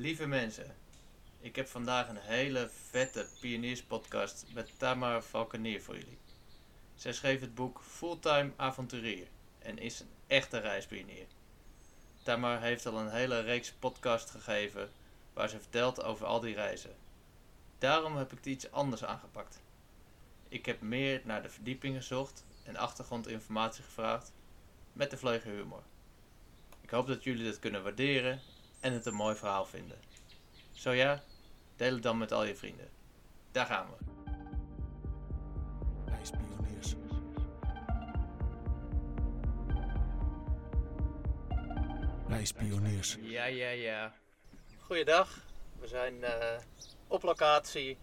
Lieve mensen, ik heb vandaag een hele vette pionierspodcast met Tamar Valkenier voor jullie. Zij schreef het boek Fulltime Avonturier en is een echte reispionier. Tamar heeft al een hele reeks podcast gegeven waar ze vertelt over al die reizen. Daarom heb ik het iets anders aangepakt. Ik heb meer naar de verdieping gezocht en achtergrondinformatie gevraagd met de vleuge humor. Ik hoop dat jullie dat kunnen waarderen en het een mooi verhaal vinden. Zo ja, deel het dan met al je vrienden. Daar gaan we. Reispioniers. Reispioniers. Ja, ja, ja. Goeiedag. We zijn eh, op locatie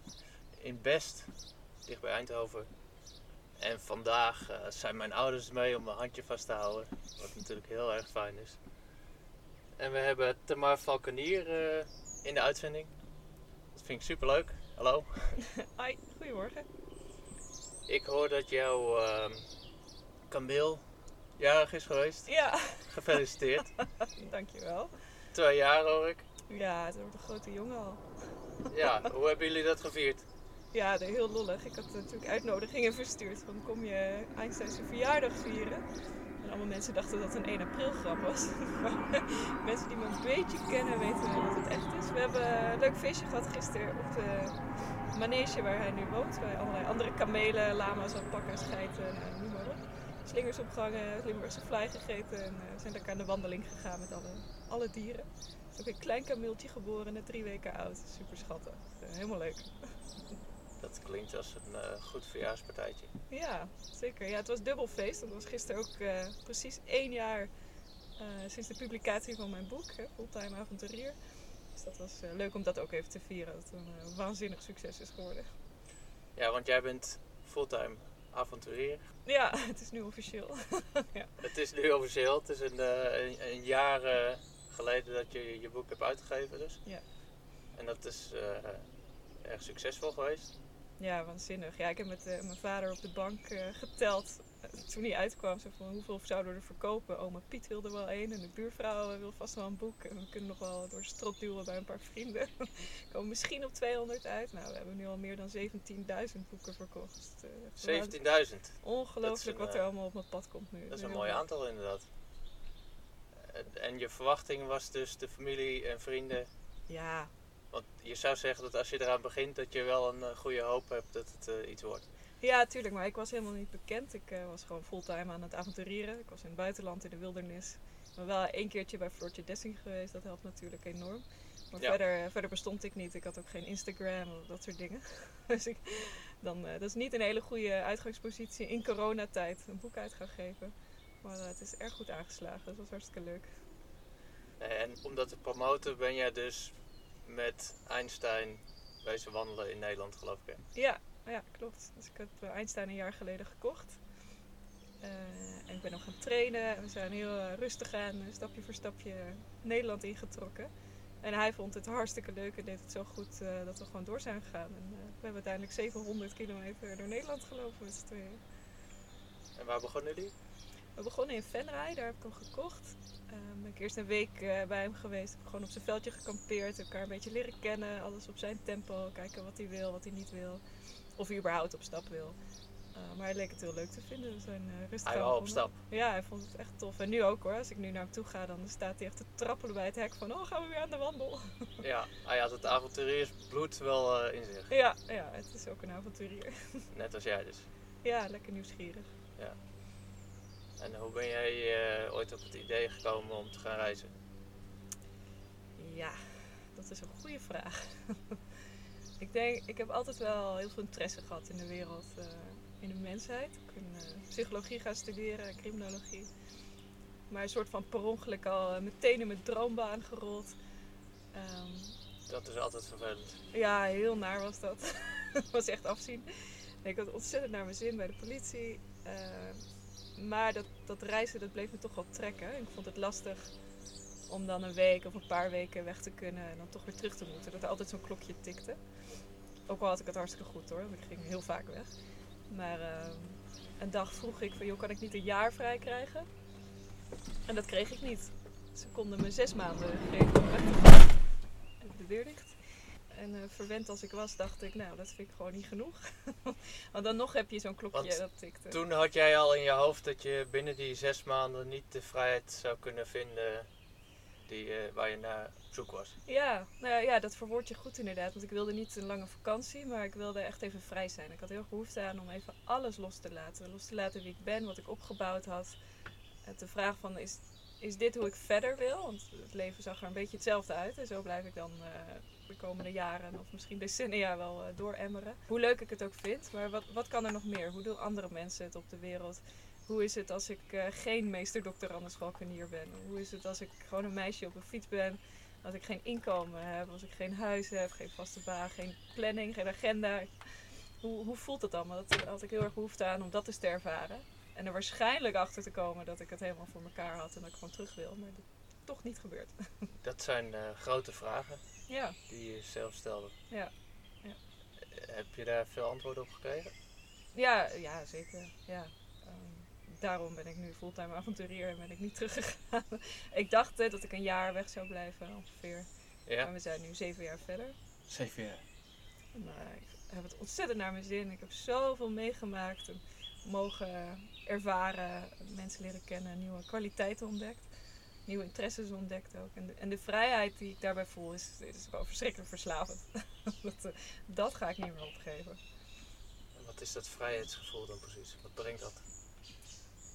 in Best, dicht bij Eindhoven. En vandaag eh, zijn mijn ouders mee om mijn handje vast te houden. Wat natuurlijk heel erg fijn is. En we hebben Tamar Valkenier eh, in de uitzending. Dat vind ik super leuk. Hallo. Hoi, goedemorgen. Ik hoor dat jouw kameel jarig is geweest. Ja, Gefeliciteerd. dankjewel. Twee jaar hoor ik. Ja, het wordt een grote jongen al. Ja, hoe hebben jullie dat gevierd? Ja, heel lollig. Ik had natuurlijk uitnodigingen verstuurd van kom je Einstein zijn verjaardag vieren. En allemaal mensen dachten dat het een 1 april grap was. Mensen die me een beetje kennen weten dat het echt is. We hebben een leuk feestje gehad gisteren op de manege waar hij nu woont. Bij allerlei andere kamelen, lama's, alpaca's, geiten, nou, noem maar op. Slingers opgehangen, Limburgse vlaai gegeten en eh, zijn lekker aan de wandeling gegaan met alle, alle dieren. Er ook een klein kameeltje geboren, net drie weken oud. Super schattig. Eh, helemaal leuk. Dat klinkt als een eh, goed verjaarspartijtje. Ja, zeker. Ja, het was dubbel feest. Het was gisteren ook eh, precies één jaar eh, sinds de publicatie van mijn boek, hè, Fulltime Avonturier. Dus dat was leuk om dat ook even te vieren. Dat het een waanzinnig succes is geworden. Ja, want jij bent fulltime avonturier. Ja, het is nu officieel. Het is nu officieel. Het is een, een, een jaar geleden dat je je boek hebt uitgegeven dus. Ja. En dat is erg succesvol geweest. Ja, waanzinnig. Ja, ik heb met eh, mijn vader op de bank eh, geteld. eh, toen hij uitkwam, zo van hoeveel zouden we er verkopen? Oma Piet wilde wel één en de buurvrouw wil vast wel een boek. En we kunnen nog wel door de strot duwen bij een paar vrienden. We komen misschien op 200 uit. Nou, we hebben nu al meer dan 17.000 boeken verkocht. Dus, eh, echt 17.000. Ongelooflijk een, wat er allemaal op mijn pad komt nu. Dat is een mooi aantal inderdaad. En- En je verwachting was dus de familie en vrienden. Ja, Want je zou zeggen dat als je eraan begint, dat je wel een eh, goede hoop hebt dat het eh, iets wordt. Ja, tuurlijk, maar ik was helemaal niet bekend. Ik eh, was gewoon fulltime aan het avonturieren. Ik was in het buitenland, in de wildernis. Ik ben wel één keertje bij Floortje Dessing geweest, dat helpt natuurlijk enorm. Maar Ja. verder, verder bestond ik niet. Ik had ook geen Instagram of dat soort dingen. dus ik, dan, dat is niet een hele goede uitgangspositie in coronatijd een boek uit gaan geven. Maar het is erg goed aangeslagen, dus dat was hartstikke leuk. En om dat te promoten ben jij dus met Einstein wezen wandelen in Nederland geloof ik. hè? Ja, ja klopt. Dus ik heb eh, Einstein een jaar geleden gekocht. Eh, en ik ben nog gaan trainen. En we zijn heel eh, rustig aan, stapje voor stapje Nederland ingetrokken. En hij vond het hartstikke leuk en deed het zo goed dat we gewoon door zijn gegaan. En we hebben uiteindelijk 700 kilometer door Nederland gelopen met z'n tweeën. En waar begonnen jullie? We begonnen in Venray, daar heb ik hem gekocht. Eh, ben ik eerst een week eh, bij hem geweest. Heb gewoon op zijn veldje gekampeerd, elkaar een beetje leren kennen. Alles op zijn tempo, kijken wat hij wil, wat hij niet wil. Of hij überhaupt op stap wil. Eh, maar hij leek het heel leuk te vinden. We zijn eh, rustig Hij wou op stap. Ja, hij vond het echt tof. En nu ook hoor. Als ik nu naar hem toe ga, dan staat hij echt te trappelen bij het hek van... Oh, gaan we weer aan de wandel? Ja, hij had het avonturiersbloed wel in zich. ja, ja, het is ook een avonturier. Net als jij dus. ja, lekker nieuwsgierig. En hoe ben jij eh, ooit op het idee gekomen om te gaan reizen? Ja, dat is een goede vraag. ik denk, ik heb altijd wel heel veel interesse gehad in de wereld, eh, in de mensheid. Ik ben eh, psychologie gaan studeren, criminologie. Maar een soort van per ongeluk al meteen in mijn droombaan gerold. Ehm, Dat is altijd vervelend. ja, heel naar was dat. Het was echt afzien. Ik had ontzettend naar mijn zin bij de politie. Eh, maar dat, dat reizen, dat bleef me toch wel trekken. Ik vond het lastig om dan een week of een paar weken weg te kunnen en dan toch weer terug te moeten. Dat er altijd zo'n klokje tikte. Ook al had ik het hartstikke goed hoor, want ik ging heel vaak weg. Maar eh, een dag vroeg ik van, joh, kan ik niet een jaar vrij krijgen? En dat kreeg ik niet. Ze konden me zes maanden geven om weg te gaan. En eh, verwend als ik was, dacht ik, nou, dat vind ik gewoon niet genoeg. Want dan nog heb je zo'n klokje Want dat tikt. Toen had jij al in je hoofd dat je binnen die zes maanden niet de vrijheid zou kunnen vinden die, eh, waar je naar op zoek was. Ja, nou ja, dat verwoord je goed inderdaad. Want ik wilde niet een lange vakantie, maar ik wilde echt even vrij zijn. Ik had heel behoefte aan om even alles los te laten. Los te laten wie ik ben, wat ik opgebouwd had. Te vragen van, is, is dit hoe ik verder wil? Want het leven zag er een beetje hetzelfde uit. En zo blijf ik dan eh, de komende jaren of misschien decennia wel eh, dooremmeren. Hoe leuk ik het ook vind, maar wat, wat kan er nog meer? Hoe doen andere mensen het op de wereld? Hoe is het als ik eh, geen meester dokter Anne Schalkenier ben? Hoe is het als ik gewoon een meisje op een fiets ben? Als ik geen inkomen heb, als ik geen huis heb, geen vaste baan, geen planning, geen agenda. Hoe, hoe voelt het allemaal? Dat had ik heel erg behoefte aan om dat eens te ervaren. En er waarschijnlijk achter te komen dat ik het helemaal voor elkaar had en dat ik gewoon terug wil. Maar dat toch niet gebeurd. Dat zijn eh, grote vragen Ja, die je zelf stelde. ja. Eh, Heb je daar veel antwoorden op gekregen? Ja, ja zeker. Ja. Ehm, daarom ben ik nu fulltime avonturier en ben ik niet teruggegaan. ik dacht eh, dat ik een jaar weg zou blijven ongeveer. Maar Ja. we zijn nu zeven jaar verder. Zeven jaar. En, eh, ik heb het ontzettend naar mijn zin. Ik heb zoveel meegemaakt en mogen ervaren, mensen leren kennen, nieuwe kwaliteiten ontdekt. Nieuwe interesses ontdekt ook. En de, en de vrijheid die ik daarbij voel is, is gewoon verschrikkelijk verslavend. dat, eh, dat ga ik niet meer opgeven. En wat is dat vrijheidsgevoel dan precies? Wat brengt dat?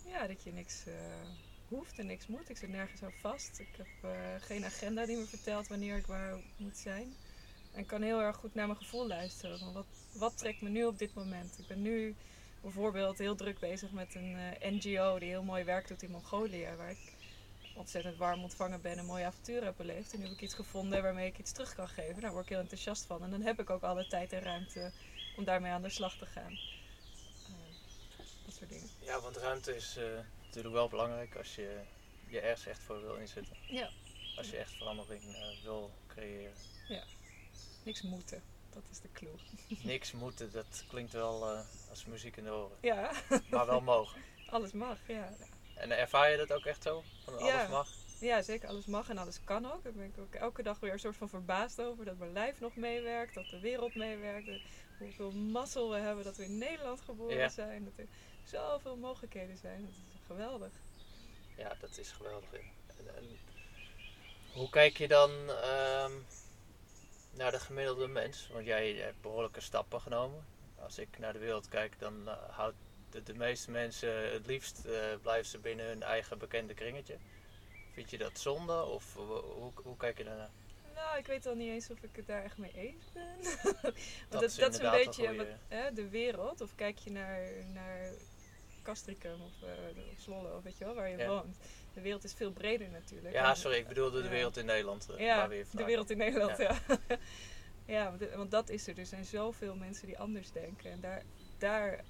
Ja, dat je niks eh, hoeft en niks moet. Ik zit nergens aan vast. Ik heb eh, geen agenda die me vertelt wanneer ik waar moet zijn. En ik kan heel erg goed naar mijn gevoel luisteren. Van wat, wat trekt me nu op dit moment? Ik ben nu bijvoorbeeld heel druk bezig met een NGO die heel mooi werk doet in Mongolië. Waar ik ontzettend warm ontvangen ben en mooie avonturen heb beleefd. En nu heb ik iets gevonden waarmee ik iets terug kan geven. Daar word ik heel enthousiast van. En dan heb ik ook alle tijd en ruimte om daarmee aan de slag te gaan. Eh, dat soort dingen. Ja, want ruimte is eh, natuurlijk wel belangrijk als je je ergens echt voor wil inzetten. Ja. Als je echt verandering eh, wil creëren. Niks moeten. Dat is de clue. Niks moeten, dat klinkt wel als muziek in de oren. Ja, Maar wel mogen. alles mag. Ja. En ervaar je dat ook echt zo? Van alles Ja. mag? ja, zeker. Alles mag en alles kan ook. Daar ben ik ook elke dag weer een soort van verbaasd over. Dat mijn lijf nog meewerkt. Dat de wereld meewerkt. Hoeveel mazzel we hebben dat we in Nederland geboren Ja. zijn. Dat er zoveel mogelijkheden zijn. Dat is geweldig. Ja, dat is geweldig. En, en hoe kijk je dan ehm, naar de gemiddelde mens? Want jij hebt behoorlijke stappen genomen. Als ik naar de wereld kijk, dan eh, houdt de, de meeste mensen het liefst eh, blijven ze binnen hun eigen bekende kringetje. Vind je dat zonde of hoe, hoe, kijk je daarnaar? Nou, ik weet al niet eens of ik het daar echt mee eens ben. Want Dat dat, is dat, is een beetje een wat, hè, de wereld. Of kijk je naar, naar Castricum of, of Zwolle of weet je wel, waar je Ja. woont. De wereld is veel breder natuurlijk. Ja, En- sorry, ik bedoelde de wereld in Nederland. eh, Ja, waar we de wereld in Nederland, Ja. ja. Ja, want, want dat is er. Er zijn zoveel mensen die anders denken. En daar, daar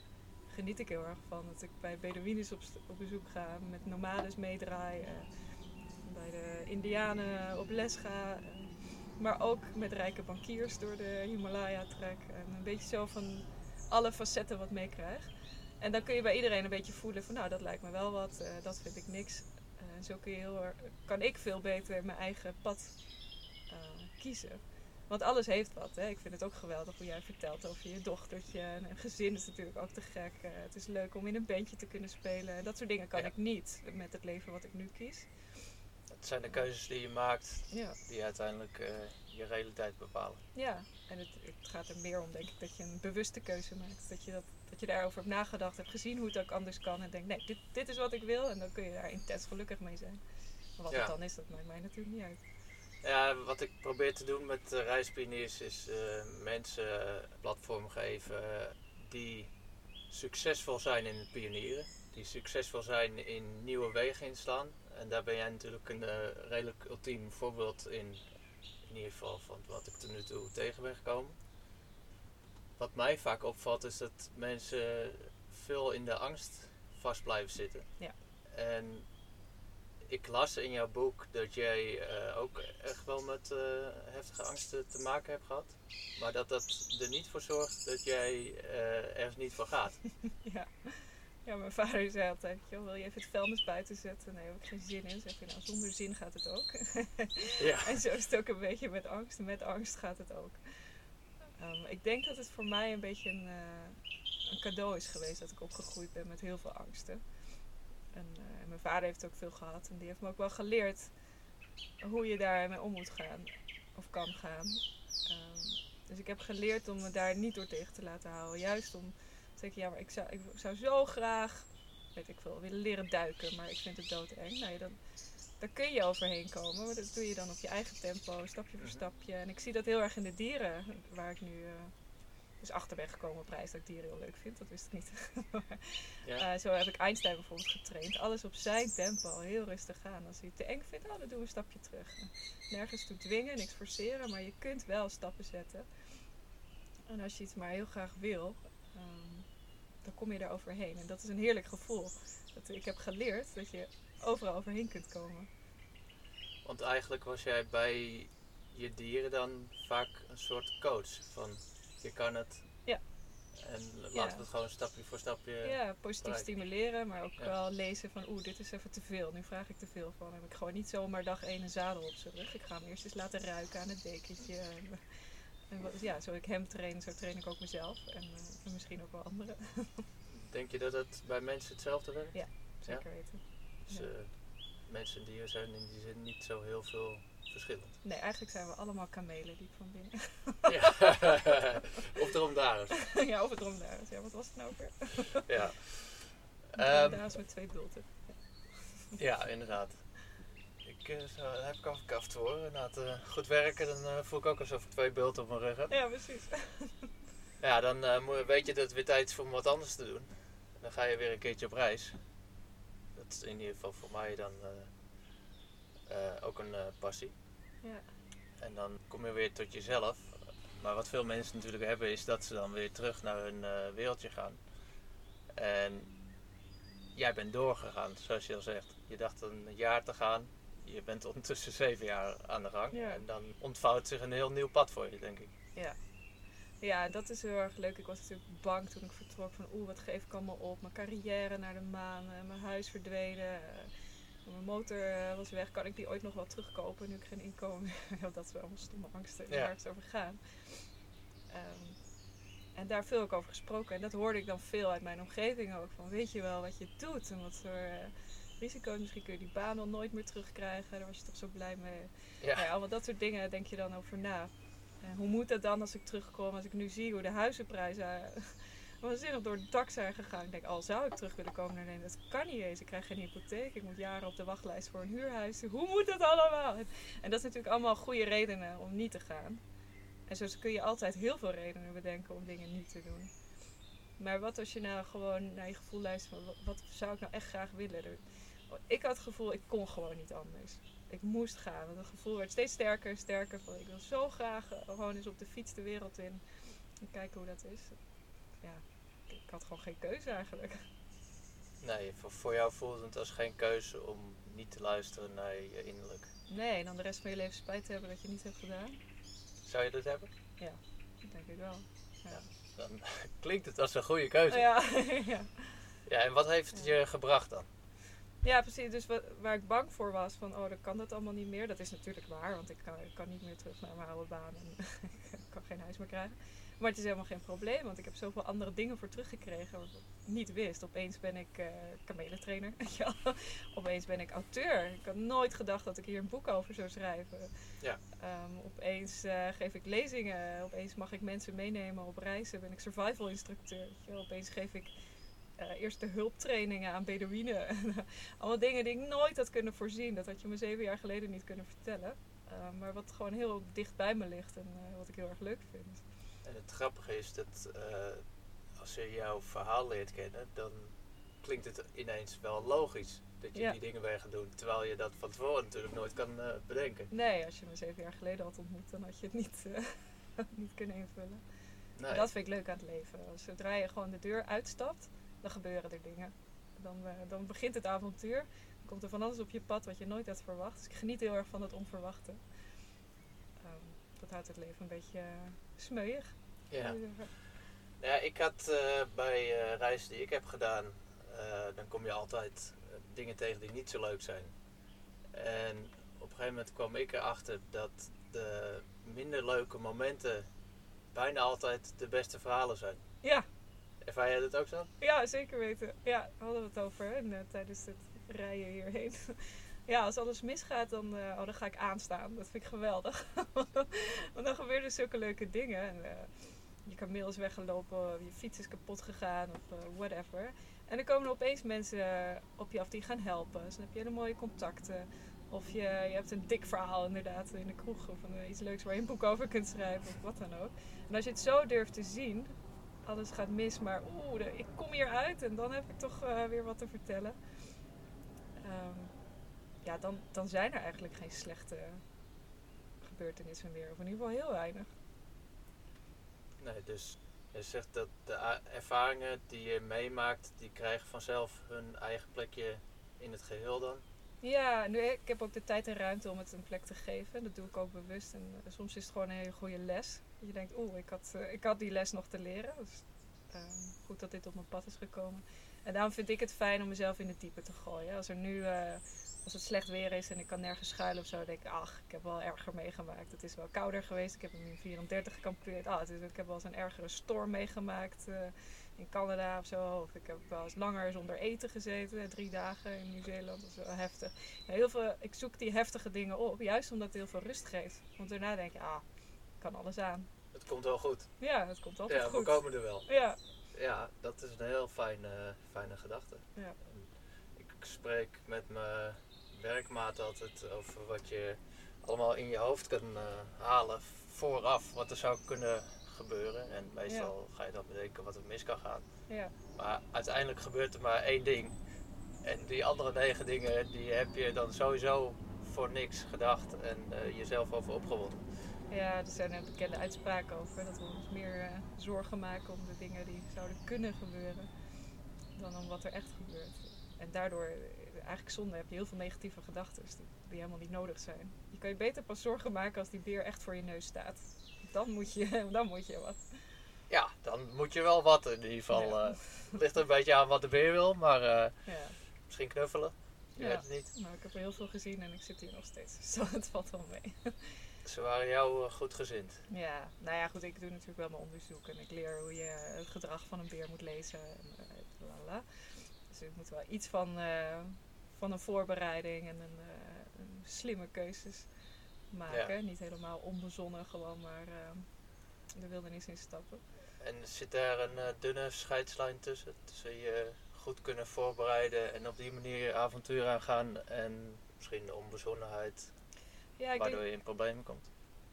geniet ik heel erg van. Dat ik bij Bedouines op, op bezoek ga, met nomades meedraai. eh, bij de Indianen op les ga. eh, maar ook met rijke bankiers door de Himalaya trek. En een beetje zo van alle facetten wat meekrijg. En dan kun je bij iedereen een beetje voelen van nou, dat lijkt me wel wat, eh, dat vind ik niks. Eh, En zo kun je heel kan ik veel beter mijn eigen pad eh, kiezen. Want alles heeft wat. Hè? Ik vind het ook geweldig hoe jij vertelt over je dochtertje. En een gezin is natuurlijk ook te gek. Eh, het is leuk om in een bandje te kunnen spelen. Dat soort dingen kan Ja. ik niet met het leven wat ik nu kies. Het zijn de keuzes die je maakt Ja, die uiteindelijk eh, je realiteit bepalen. ja. en het, het gaat er meer om, denk ik, dat je een bewuste keuze maakt. Dat je, dat, dat je daarover hebt nagedacht, hebt gezien hoe het ook anders kan. En denkt, nee, dit, dit is wat ik wil. En dan kun je daar intens gelukkig mee zijn. Maar wat Ja. het dan is, dat maakt mij natuurlijk niet uit. Ja, wat ik probeer te doen met reispioniers is eh, mensen platform geven die succesvol zijn in het pionieren. Die succesvol zijn in nieuwe wegen inslaan. En daar ben jij natuurlijk een eh, redelijk ultiem voorbeeld in. In ieder geval van wat ik tot nu toe tegen ben gekomen. Wat mij vaak opvalt is dat mensen veel in de angst vast blijven zitten. Ja. En ik las in jouw boek dat jij eh, ook echt wel met eh, heftige angsten te maken hebt gehad. Maar dat dat er niet voor zorgt dat jij eh, ergens niet voor gaat. Ja. ja, mijn vader zei altijd, joh, wil je even het vuilnis buiten zetten? Nee, heb ik geen zin in. Zeg je, nou, zonder zin gaat het ook. ja. en zo is het ook een beetje met angst. Met angst gaat het ook. Ehm, ik denk dat het voor mij een beetje een, een cadeau is geweest dat ik opgegroeid ben met heel veel angsten. En, eh, en mijn vader heeft ook veel gehad en die heeft me ook wel geleerd hoe je daarmee om moet gaan of kan gaan. Ehm, dus ik heb geleerd om me daar niet door tegen te laten houden. Juist om te zeggen, ja, maar ik zou, ik zou zo graag, weet ik veel, willen leren duiken, maar ik vind het doodeng. Nou, ja, dan, daar kun je overheen komen, maar dat doe je dan op je eigen tempo, stapje voor Mhm. stapje. En ik zie dat heel erg in de dieren, waar ik nu eh, dus achter ben gekomen op reis, dat ik dieren heel leuk vind. Dat wist ik niet. Ja. Eh, zo heb ik Einstein bijvoorbeeld getraind. Alles op zijn tempo, heel rustig gaan. Als hij het te eng vindt, oh, dan doen we een stapje terug. Nergens toe dwingen, niks forceren, maar je kunt wel stappen zetten. En als je iets maar heel graag wil, ehm, dan kom je daar overheen. En dat is een heerlijk gevoel. Dat, ik heb geleerd dat je overal overheen kunt komen. Want eigenlijk was jij bij je dieren dan vaak een soort coach. Van je kan het. Ja. En laten Ja. we het gewoon stapje voor stapje. Ja, positief stimuleren, maar ook Ja. wel lezen van oeh, dit is even te veel. Nu vraag ik te veel van hem. Ik gooi niet zomaar dag één een zadel op zijn rug. Ik ga hem eerst eens laten ruiken aan het dekentje. En, en wat- ja, zo ik hem train, zo train ik ook mezelf. En, eh, en misschien ook wel anderen. Denk je dat het bij mensen hetzelfde werkt? Ja. Zeker weten. Dus eh, mensen en dieren zijn in die zin niet zo heel veel verschillend. Nee, eigenlijk zijn we allemaal kamelen diep van binnen. ja. of erom daar eens. ja, of het dromdaars. Ja, wat was het nou weer? Ja. Ehm, dromdaars met twee bulten. ja, inderdaad. Ik, eh, zo, daar heb ik al verkaft hoor. Na het goed werken, dan eh, voel ik ook alsof ik twee bulten op mijn rug heb. Ja, precies. Ja, dan eh, weet je dat het weer tijd is om wat anders te doen. Dan ga je weer een keertje op reis. Dat is in ieder geval voor mij dan ook een eh, passie. Ja. En dan kom je weer tot jezelf. Maar wat veel mensen natuurlijk hebben is dat ze dan weer terug naar hun eh, wereldje gaan. En jij bent doorgegaan, zoals je al zegt. Je dacht een jaar te gaan. Je bent ondertussen zeven jaar aan de gang. Ja. En dan ontvouwt zich een heel nieuw pad voor je, denk ik. Ja. Ja, dat is heel erg leuk. Ik was natuurlijk bang toen ik vertrok van oeh, wat geef ik allemaal op? Mijn carrière naar de maan, eh, mijn huis verdwenen, eh, mijn motor eh, was weg. Kan ik die ooit nog wel terugkopen nu ik geen inkomen heb? dat is wel allemaal stomme angsten Ja. waar het over gaan. Ehm, en daar veel ook over gesproken. En dat hoorde ik dan veel uit mijn omgeving ook. Van weet je wel wat je doet en wat voor eh, risico's. Misschien kun je die baan al nooit meer terugkrijgen. Daar was je toch zo blij mee. Ja. Nou ja, allemaal dat soort dingen denk je dan over na. En hoe moet dat dan als ik terugkom, als ik nu zie hoe de huizenprijzen eh, waanzinnig door het dak zijn gegaan. Ik denk, al zou ik terug willen komen naar Nederland, dat kan niet eens. Ik krijg geen hypotheek, ik moet jaren op de wachtlijst voor een huurhuis. Hoe moet dat allemaal? En, dat is natuurlijk allemaal goede redenen om niet te gaan. En zo kun je altijd heel veel redenen bedenken om dingen niet te doen. Maar wat als je nou gewoon naar je gevoel luistert, van, wat, zou ik nou echt graag willen? Er- Ik had het gevoel, ik kon gewoon niet anders ik moest gaan. Want het gevoel werd steeds sterker en sterker. Van, ik wil zo graag eh, gewoon eens op de fiets de wereld in. En kijken hoe dat is. Ja, had gewoon geen keuze eigenlijk. Nee, voor, voor jou voelt het als geen keuze om niet te luisteren naar je innerlijk. Nee, en dan de rest van je leven spijt te hebben dat je het niet hebt gedaan. Zou je dat hebben? Dat denk ik wel. Ja, Dan klinkt het als een goede keuze. ja, ja. Ja, en wat heeft het je gebracht dan? ja precies. Dus wa- waar ik bang voor was, van oh, dan kan dat allemaal niet meer. Dat is natuurlijk waar, want ik kan, ik kan niet meer terug naar mijn oude baan. En ik kan geen huis meer krijgen. Maar het is helemaal geen probleem, want ik heb zoveel andere dingen voor teruggekregen wat ik niet wist. Opeens ben ik eh kamelentrainer. Opeens ben ik auteur. Ik had nooit gedacht dat ik hier een boek over zou schrijven. Ja. Ehm, opeens eh, geef ik lezingen. Opeens mag ik mensen meenemen op reizen. Ben ik survival instructeur. Opeens geef ik eh, eerste hulptrainingen aan Bedouinen. Allemaal dingen die ik nooit had kunnen voorzien. Dat had je me zeven jaar geleden niet kunnen vertellen. Ehm, maar wat gewoon heel dicht bij me ligt en wat ik heel erg leuk vind. En het grappige is dat eh, als je jouw verhaal leert kennen, dan klinkt het ineens wel logisch dat je Ja. die dingen bent gaan doen. Terwijl je dat van tevoren natuurlijk nooit kan eh, bedenken. Nee, als je me zeven jaar geleden had ontmoet, dan had je het niet, eh, niet kunnen invullen. Nee. Dat vind ik leuk aan het leven. Zodra je gewoon de deur uitstapt, dan gebeuren er dingen. Dan, dan begint het avontuur. Dan komt er van alles op je pad wat je nooit had verwacht. Dus ik geniet heel erg van het onverwachte. Houdt het leven een beetje uh, smeuig. ja. zeggen. Ja, ik had eh, bij eh, reizen die ik heb gedaan, eh, dan kom je altijd eh, dingen tegen die niet zo leuk zijn. En op een gegeven moment kwam ik erachter dat de minder leuke momenten bijna altijd de beste verhalen zijn. Ja, Ervaar jij dat ook zo? ja, zeker weten. Ja, hadden we het over hè, net tijdens het rijden hierheen. Ja, als alles misgaat, dan, eh, oh, dan ga ik aanstaan. Dat vind ik geweldig. Want dan gebeuren zulke leuke dingen. En, eh, je kameel is weggelopen, je fiets is kapot gegaan of eh, whatever. En dan komen er opeens mensen op je af die gaan helpen. Dus dan heb je hele mooie contacten. Of je, je hebt een dik verhaal inderdaad in de kroeg. Of een, iets leuks waar je een boek over kunt schrijven of wat dan ook. En als je het zo durft te zien, alles gaat mis, maar oeh, ik kom hier uit en dan heb ik toch weer wat te vertellen. Ehm, ja, dan, dan zijn er eigenlijk geen slechte gebeurtenissen meer. Of in ieder geval heel weinig. Nee, dus je zegt dat de ervaringen die je meemaakt, die krijgen vanzelf hun eigen plekje in het geheel dan. Ja, nu, ik heb ook de tijd en ruimte om het een plek te geven. Dat doe ik ook bewust. En eh, soms is het gewoon een hele goede les. Je denkt, oeh, ik had, eh, ik had die les nog te leren. Dus ehm, goed dat dit op mijn pad is gekomen. En daarom vind ik het fijn om mezelf in het diepe te gooien. Als er nu, eh, als het slecht weer is en ik kan nergens schuilen of zo, denk ik, ach, ik heb wel erger meegemaakt. Het is wel kouder geweest. Ik heb in 34 gekampeerd. Ah, is, ik heb wel eens een ergere storm meegemaakt eh, in Canada of zo. Of ik heb wel eens langer zonder eten gezeten, drie dagen in Nieuw-Zeeland. Dat is wel heftig. Ja, heel veel, ik zoek die heftige dingen op, juist omdat het heel veel rust geeft. Want daarna denk je, ah, ik kan alles aan. Het komt wel goed. Ja, het komt altijd ja, goed. we komen er wel. Ja, Ja, dat is een heel fijne, fijne gedachte. Ja. Ik spreek met mijn werkmaat altijd over wat je allemaal in je hoofd kan eh, halen vooraf, wat er zou kunnen gebeuren. En meestal ga je dan bedenken wat er mis kan gaan. ja, Maar uiteindelijk gebeurt er maar één ding. En die andere negen dingen, die heb je dan sowieso voor niks gedacht en eh, jezelf over opgewonden. ja, er zijn er bekende uitspraken over. Dat we ons meer eh, zorgen maken om de dingen die zouden kunnen gebeuren. Dan om wat er echt gebeurt. En daardoor, eigenlijk zonde, heb je heel veel negatieve gedachten die, die helemaal niet nodig zijn. Je kan je beter pas zorgen maken als die beer echt voor je neus staat. Dan moet je, dan moet je wat. Ja, dan moet je wel wat in ieder geval. Ja. eh, Het ligt er een beetje aan wat de beer wil, maar eh, Ja. misschien knuffelen. Je Ja. weet het niet. Nou, ik heb er heel veel gezien en ik zit hier nog steeds. Dus het valt wel mee. Ze waren jou eh, goed gezind. Ja, nou ja, goed, ik doe natuurlijk wel mijn onderzoek en ik leer hoe je het gedrag van een beer moet lezen en lalala. Dus ik moet wel iets van, van een voorbereiding en een, eh, een slimme keuzes maken. Niet helemaal onbezonnen, gewoon maar eh, de wildernis instappen. En zit daar een eh, dunne scheidslijn tussen? Tussen je goed kunnen voorbereiden en op die manier avontuur aangaan en misschien de onbezonnenheid Ja, waardoor denk, je in problemen komt.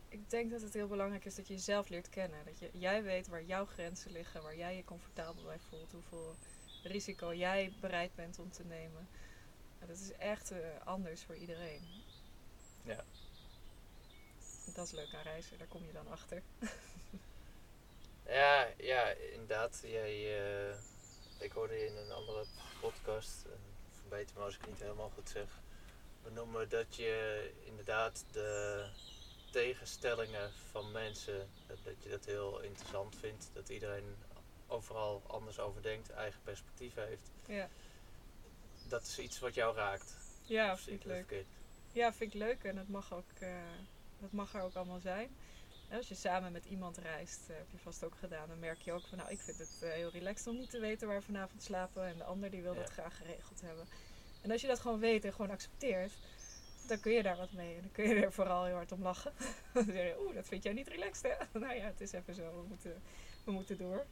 ik denk dat het heel belangrijk is dat je jezelf leert kennen. Dat je, jij weet waar jouw grenzen liggen, waar jij je comfortabel bij voelt, hoeveel risico jij bereid bent om te nemen. Dat is echt eh, anders voor iedereen. Ja. Dat is leuk aan reizen, daar kom je dan achter. Ja, ja, inderdaad. Jij, eh, ik hoorde je in een andere podcast, en verbeter me als ik het niet helemaal goed zeg, benoemen dat je inderdaad de tegenstellingen van mensen, dat, dat je dat heel interessant vindt. Dat iedereen overal anders over denkt, eigen perspectief heeft. Ja, Dat is iets wat jou raakt. ja Of vind ik dat leuk. verkeerd? Ja, vind ik leuk en dat mag, ook, eh, dat mag er ook allemaal zijn. En als je samen met iemand reist, eh, heb je vast ook gedaan, dan merk je ook van nou, ik vind het eh, heel relaxed om niet te weten waar we vanavond slapen en de ander die wil dat graag geregeld hebben. En als je dat gewoon weet en gewoon accepteert, dan kun je daar wat mee en dan kun je er vooral heel hard om lachen. dan zeg je, oeh, dat vind jij niet relaxed hè? nou ja, het is even zo, we moeten, we moeten door.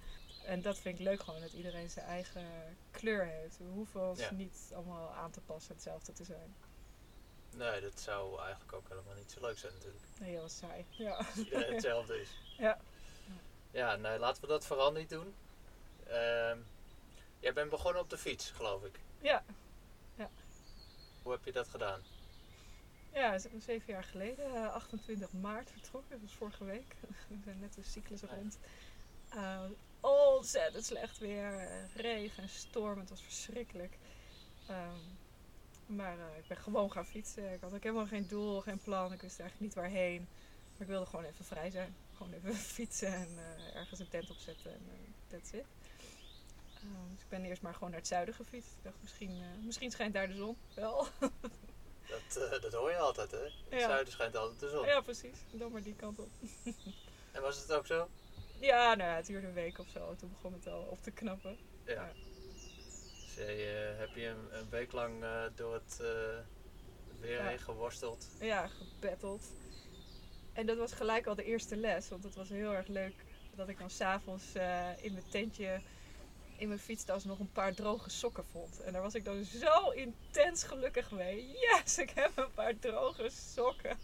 En dat vind ik leuk gewoon, dat iedereen zijn eigen kleur heeft. We hoeven ons Ja. niet allemaal aan te passen hetzelfde te zijn. Nee, dat zou eigenlijk ook helemaal niet zo leuk zijn natuurlijk. Nee, heel saai. Ja. Als iedereen hetzelfde is. Ja. Ja, nee, laten we dat vooral niet doen. Ehm, jij bent begonnen op de fiets, geloof ik. Ja, Hoe heb je dat gedaan? ja, dat is zeven jaar geleden, eh, 28 maart vertrokken, dat was vorige week. We zijn net de cyclus Ja. rond. Eh, ontzettend slecht weer, eh, regen en storm, het was verschrikkelijk. Ehm, maar eh, ik ben gewoon gaan fietsen. Ik had ook helemaal geen doel, geen plan. Ik wist eigenlijk niet waarheen. Maar ik wilde gewoon even vrij zijn. Gewoon even fietsen en eh, ergens een tent opzetten en eh, that's it. Ehm, dus ik ben eerst maar gewoon naar het zuiden gefietst. Ik dacht, misschien, misschien schijnt daar de zon wel. Dat dat, dat hoor je altijd, hè? In het Ja. zuiden schijnt altijd de zon. Ja, precies. Dan maar die kant op. En was het ook zo? Ja, nou ja, het duurde een week of zo. Toen begon het al op te knappen. Ja. Ja. Dus jij, eh, heb je een, een week lang eh, door het eh, weer Ja. heen geworsteld? Ja, gebatteld. En dat was gelijk al de eerste les. Want het was heel erg leuk dat ik dan s'avonds in mijn tentje in mijn fietstas nog een paar droge sokken vond. En daar was ik dan zo intens gelukkig mee. Yes, ik heb een paar droge sokken.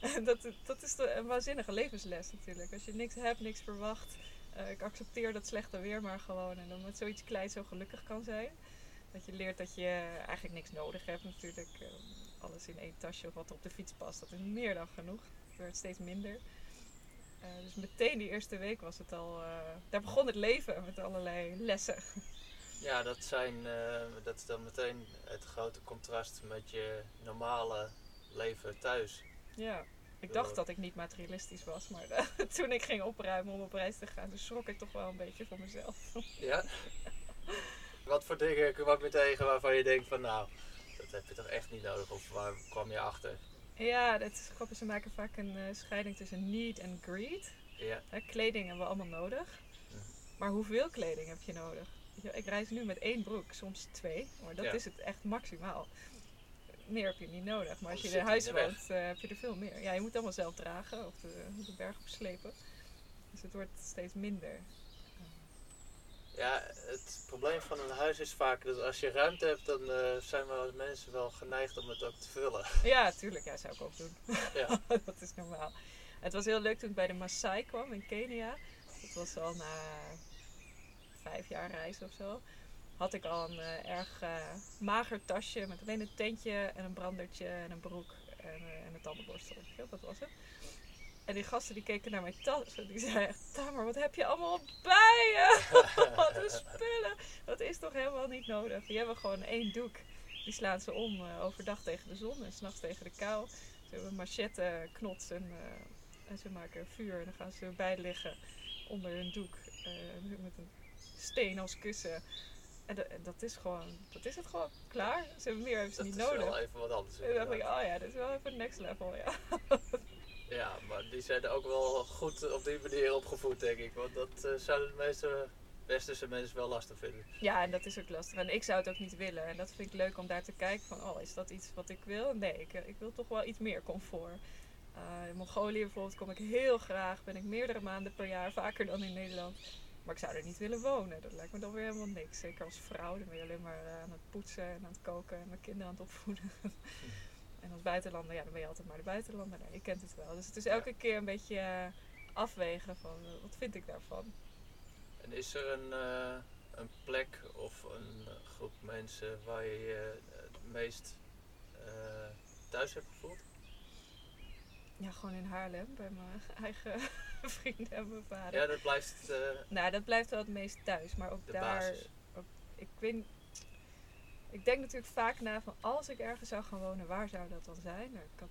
Dat, dat is een waanzinnige levensles natuurlijk. Als je niks hebt, niks verwacht. eh, ik accepteer dat slechte weer maar gewoon. En dan met zoiets kleins zo gelukkig kan zijn. Dat je leert dat je eigenlijk niks nodig hebt natuurlijk. Eh, alles in één tasje of wat op de fiets past, dat is meer dan genoeg. Het werd steeds minder. Eh, dus meteen die eerste week was het al... daar begon het leven met allerlei lessen. Ja, dat, zijn, dat is dan meteen het grote contrast met je normale leven thuis. Ja, ik dacht dat ik niet materialistisch was, maar eh, toen ik ging opruimen om op reis te gaan, toen schrok ik toch wel een beetje van mezelf. Ja? Wat voor dingen kwam je tegen waarvan je denkt van nou, dat heb je toch echt niet nodig? Of waar kwam je achter? ja, dat is grappig. Ze maken vaak een eh, scheiding tussen need en greed. Ja, Hè, kleding hebben we allemaal nodig. Mhm. Maar hoeveel kleding heb je nodig? Ik reis nu met één broek, soms twee, maar dat Ja. is het echt maximaal. Meer heb je niet nodig, maar als je in huis woont, eh, heb je er veel meer. Ja, je moet allemaal zelf dragen of de, de berg opslepen. Dus het wordt steeds minder. ja, het probleem van een huis is vaak dat als je ruimte hebt, dan eh, zijn wel mensen wel geneigd om het ook te vullen. Ja, tuurlijk, ja, zou ik ook doen. Ja. dat is normaal. Het was heel leuk toen ik bij de Maasai kwam in Kenia. Dat was al na vijf jaar reis of zo. Had ik al een eh, erg eh, mager tasje met alleen een tentje en een brandertje en een broek en, eh, en een tandenborstel. Dat was het. En die gasten die keken naar mijn tas en die zeiden echt, Tamer, wat heb je allemaal bij wat een spullen. Dat is toch helemaal niet nodig. Die hebben gewoon één doek. Die slaan ze om overdag tegen de zon en s'nachts tegen de kou. Ze hebben een machette, knots en, en ze maken vuur. En dan gaan ze erbij liggen onder hun doek. met een steen als kussen. En dat, dat is gewoon, dat is het gewoon. Klaar. Ze hebben meer hebben ze Dat niet is nodig. wel even wat anders. En dan ik, oh ja, dit is wel even next level, ja. Ja, maar die zijn ook wel goed op die manier opgevoed, denk ik. Want dat eh, zouden de meeste westerse mensen wel lastig vinden. Ja, en dat is ook lastig. En ik zou het ook niet willen. En dat vind ik leuk om daar te kijken van, oh, is dat iets wat ik wil? Nee, ik, ik wil toch wel iets meer comfort. Eh, in Mongolië bijvoorbeeld kom ik heel graag. Ben ik meerdere maanden per jaar, vaker dan in Nederland. Maar ik zou er niet willen wonen. Dat lijkt me dan weer helemaal niks. Zeker als vrouw. Dan ben je alleen maar eh, aan het poetsen en aan het koken en mijn kinderen aan het opvoeden. en als buitenlander, ja, dan ben je altijd maar de buitenlander. Je kent het wel. Dus het is elke keer een beetje eh, afwegen van, eh, wat vind ik daarvan? En is er een, een plek of een groep mensen waar je je het meest thuis hebt gevoeld? Ja, gewoon in Haarlem, bij mijn eigen vrienden en mijn vader. Ja, dat blijft eh, Nou, dat blijft wel het meest thuis. Maar ook daar, ik weet Ik denk natuurlijk vaak na van als ik ergens zou gaan wonen, waar zou dat dan zijn? Nou, Ik had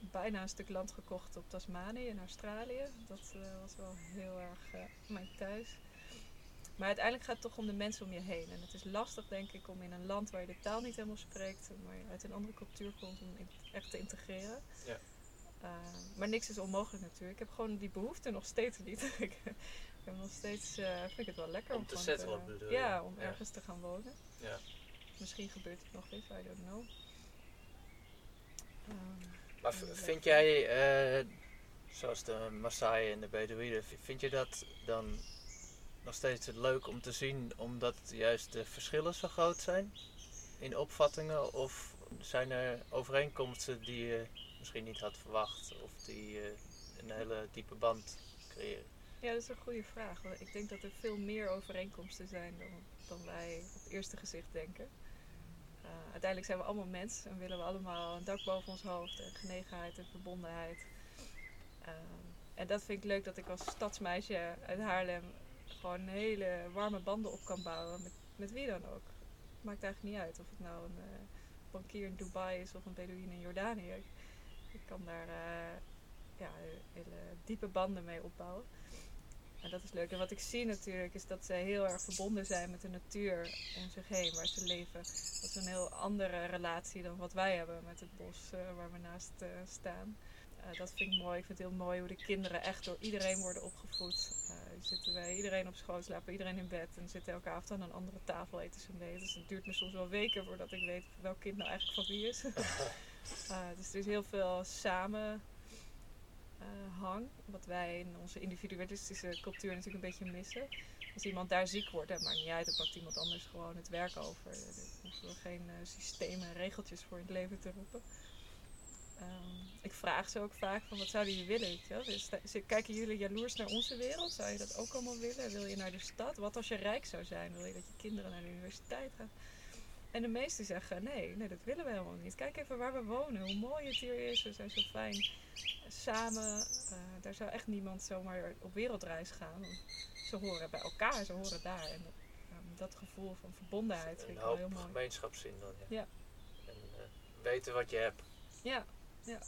bijna een stuk land gekocht op Tasmanië in Australië. Dat eh, was wel heel erg eh, mijn thuis. Maar uiteindelijk gaat het toch om de mensen om je heen. En het is lastig, denk ik, om in een land waar je de taal niet helemaal spreekt, maar je uit een andere cultuur komt, om echt te integreren. Ja. Uh, maar niks is onmogelijk natuurlijk. Ik heb gewoon die behoefte nog steeds niet. ik heb nog steeds, eh, vind ik het wel lekker Om om, te settelen, bedoel je? Ja, om Ja. ergens te gaan wonen. Ja. Misschien gebeurt het nog eens, I don't know. Ehm, Maar vind jij, eh, zoals de Maasai en de Bedouinen, vind je dat dan nog steeds leuk om te zien omdat juist de verschillen zo groot zijn in opvattingen? Of zijn er overeenkomsten die je misschien niet had verwacht of die eh, een hele diepe band creëren? Ja, dat is een goede vraag. Ik denk dat er veel meer overeenkomsten zijn dan, dan wij op eerste gezicht denken. Eh, uiteindelijk zijn we allemaal mens en willen we allemaal een dak boven ons hoofd en genegenheid en verbondenheid. Ehm, en dat vind ik leuk dat ik als stadsmeisje uit Haarlem gewoon hele warme banden op kan bouwen met, met wie dan ook. Maakt eigenlijk niet uit of het nou een eh, bankier in Dubai is of een Bedouin in Jordanië. Ik, kan daar eh, ja, hele diepe banden mee opbouwen. En dat is leuk. En wat ik zie natuurlijk is dat zij heel erg verbonden zijn met de natuur om zich heen, waar ze leven. Dat is een heel andere relatie dan wat wij hebben met het bos uh, waar we naast uh, staan. Dat vind ik mooi. Ik vind het heel mooi hoe de kinderen echt door iedereen worden opgevoed. zitten wij iedereen op schoot, slapen iedereen in bed en zitten elke avond aan een andere tafel eten ze mee. Dus het duurt me soms wel weken voordat ik weet welk kind nou eigenlijk van wie is. dus er is heel veel samen uh. Wat wij in onze individualistische cultuur natuurlijk een beetje missen. Als iemand daar ziek wordt, het maakt niet uit, dan pakt iemand anders gewoon het werk over. Er hoeven geen uh, systemen en regeltjes voor in het leven te roepen. Um, ik vraag ze ook vaak van wat zouden jullie willen? Dus, kijken jullie jaloers naar onze wereld? Zou je dat ook allemaal willen? Wil je naar de stad? Wat als je rijk zou zijn? Wil je dat je kinderen naar de universiteit gaan? En de meesten zeggen nee, nee, dat willen we helemaal niet. Kijk even waar we wonen, hoe mooi het hier is. We zijn zo fijn samen. Uh, daar zou echt niemand zomaar op wereldreis gaan. Ze horen bij elkaar, ze horen daar. En um, dat gevoel van verbondenheid vind ik wel heel mooi. gemeenschapszin dan, ja. ja. En uh, weten wat je hebt. Ja, ja.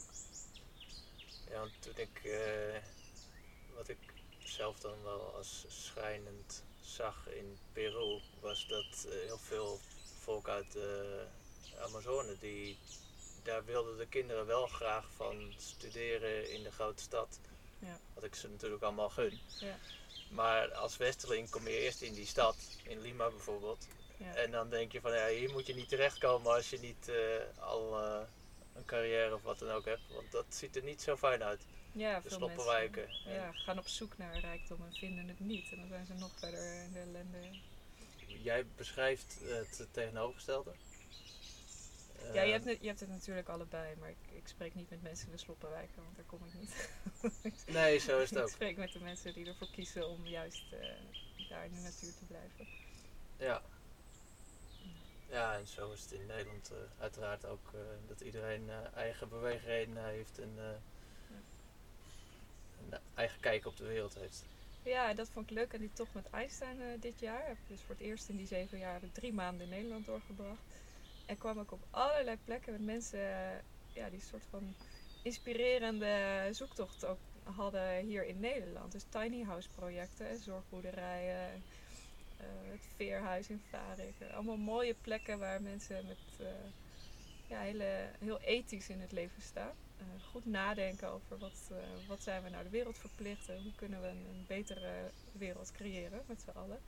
Ja, want toen ik, uh, wat ik zelf dan wel als schrijnend zag in Peru, was dat heel veel volk uit de Amazone, die, daar wilden de kinderen wel graag van studeren in de grote stad. Ja. Wat ik ze natuurlijk allemaal gun. Ja. Maar als Westerling kom je eerst in die stad, in Lima bijvoorbeeld. Ja. En dan denk je van ja, hier moet je niet terechtkomen als je niet uh, al uh, een carrière of wat dan ook hebt. Want dat ziet er niet zo fijn uit. Ja, de veel sloppenwijken. mensen ja, gaan op zoek naar rijkdom en vinden het niet. En dan zijn ze nog verder in de ellende jij beschrijft het tegenovergestelde. Ja, je hebt, het, je hebt het natuurlijk allebei, maar ik, ik spreek niet met mensen in de sloppenwijken, want daar kom ik niet. nee, zo is het ook. ik spreek met de mensen die ervoor kiezen om juist uh, daar in de natuur te blijven. Ja. Ja, en zo is het in Nederland uh, uiteraard ook uh, dat iedereen eigen beweegredenen heeft en een eigen kijk op de wereld heeft. Ja, dat vond ik leuk. En die tocht met Einstein uh, dit jaar. Heb dus voor het eerst in die zeven jaar heb ik drie maanden in Nederland doorgebracht. En kwam ik op allerlei plekken met mensen uh, ja, die soort van inspirerende zoektocht ook hadden hier in Nederland. Dus tiny house projecten, zorgboerderijen, uh, het veerhuis in Varik. Allemaal mooie plekken waar mensen met ja, hele, heel ethisch in het leven staan. Uh, goed nadenken over wat, uh, wat zijn we nou de wereld verplicht en hoe kunnen we een, een betere wereld creëren met z'n allen.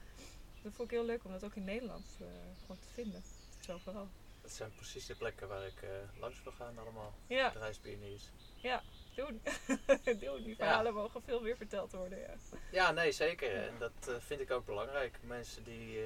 Dat vond ik heel leuk om dat ook in Nederland uh, gewoon te vinden. Zo vooral. Dat zijn precies de plekken waar ik langs wil gaan allemaal. Ja. De reispioniers. Ja, doen. doen. Die verhalen ja. mogen veel meer verteld worden. Ja, ja nee, zeker. En dat uh, vind ik ook belangrijk. Mensen die uh,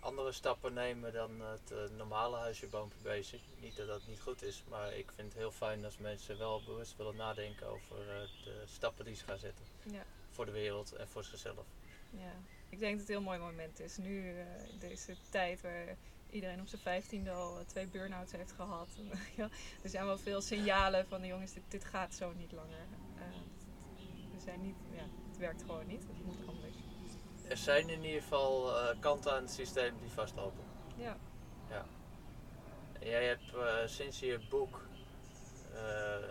andere stappen nemen dan het uh, normale huisje, boompje, beestje. Niet dat dat niet goed is, maar ik vind het heel fijn als mensen wel bewust willen nadenken over de stappen die ze gaan zetten. Ja. Voor de wereld en voor zichzelf. Ja, ik denk dat het een heel mooi moment is. Nu, in deze tijd waar iedereen op zijn vijftiende al twee burn-outs heeft gehad. ja, er zijn wel veel signalen van de jongens, dit, dit gaat zo niet langer. Uh, we zijn niet, ja, het werkt gewoon niet, het moet anders. Er zijn in ieder geval uh, kanten aan het systeem die vastlopen. Ja. ja. Jij hebt uh, sinds je boek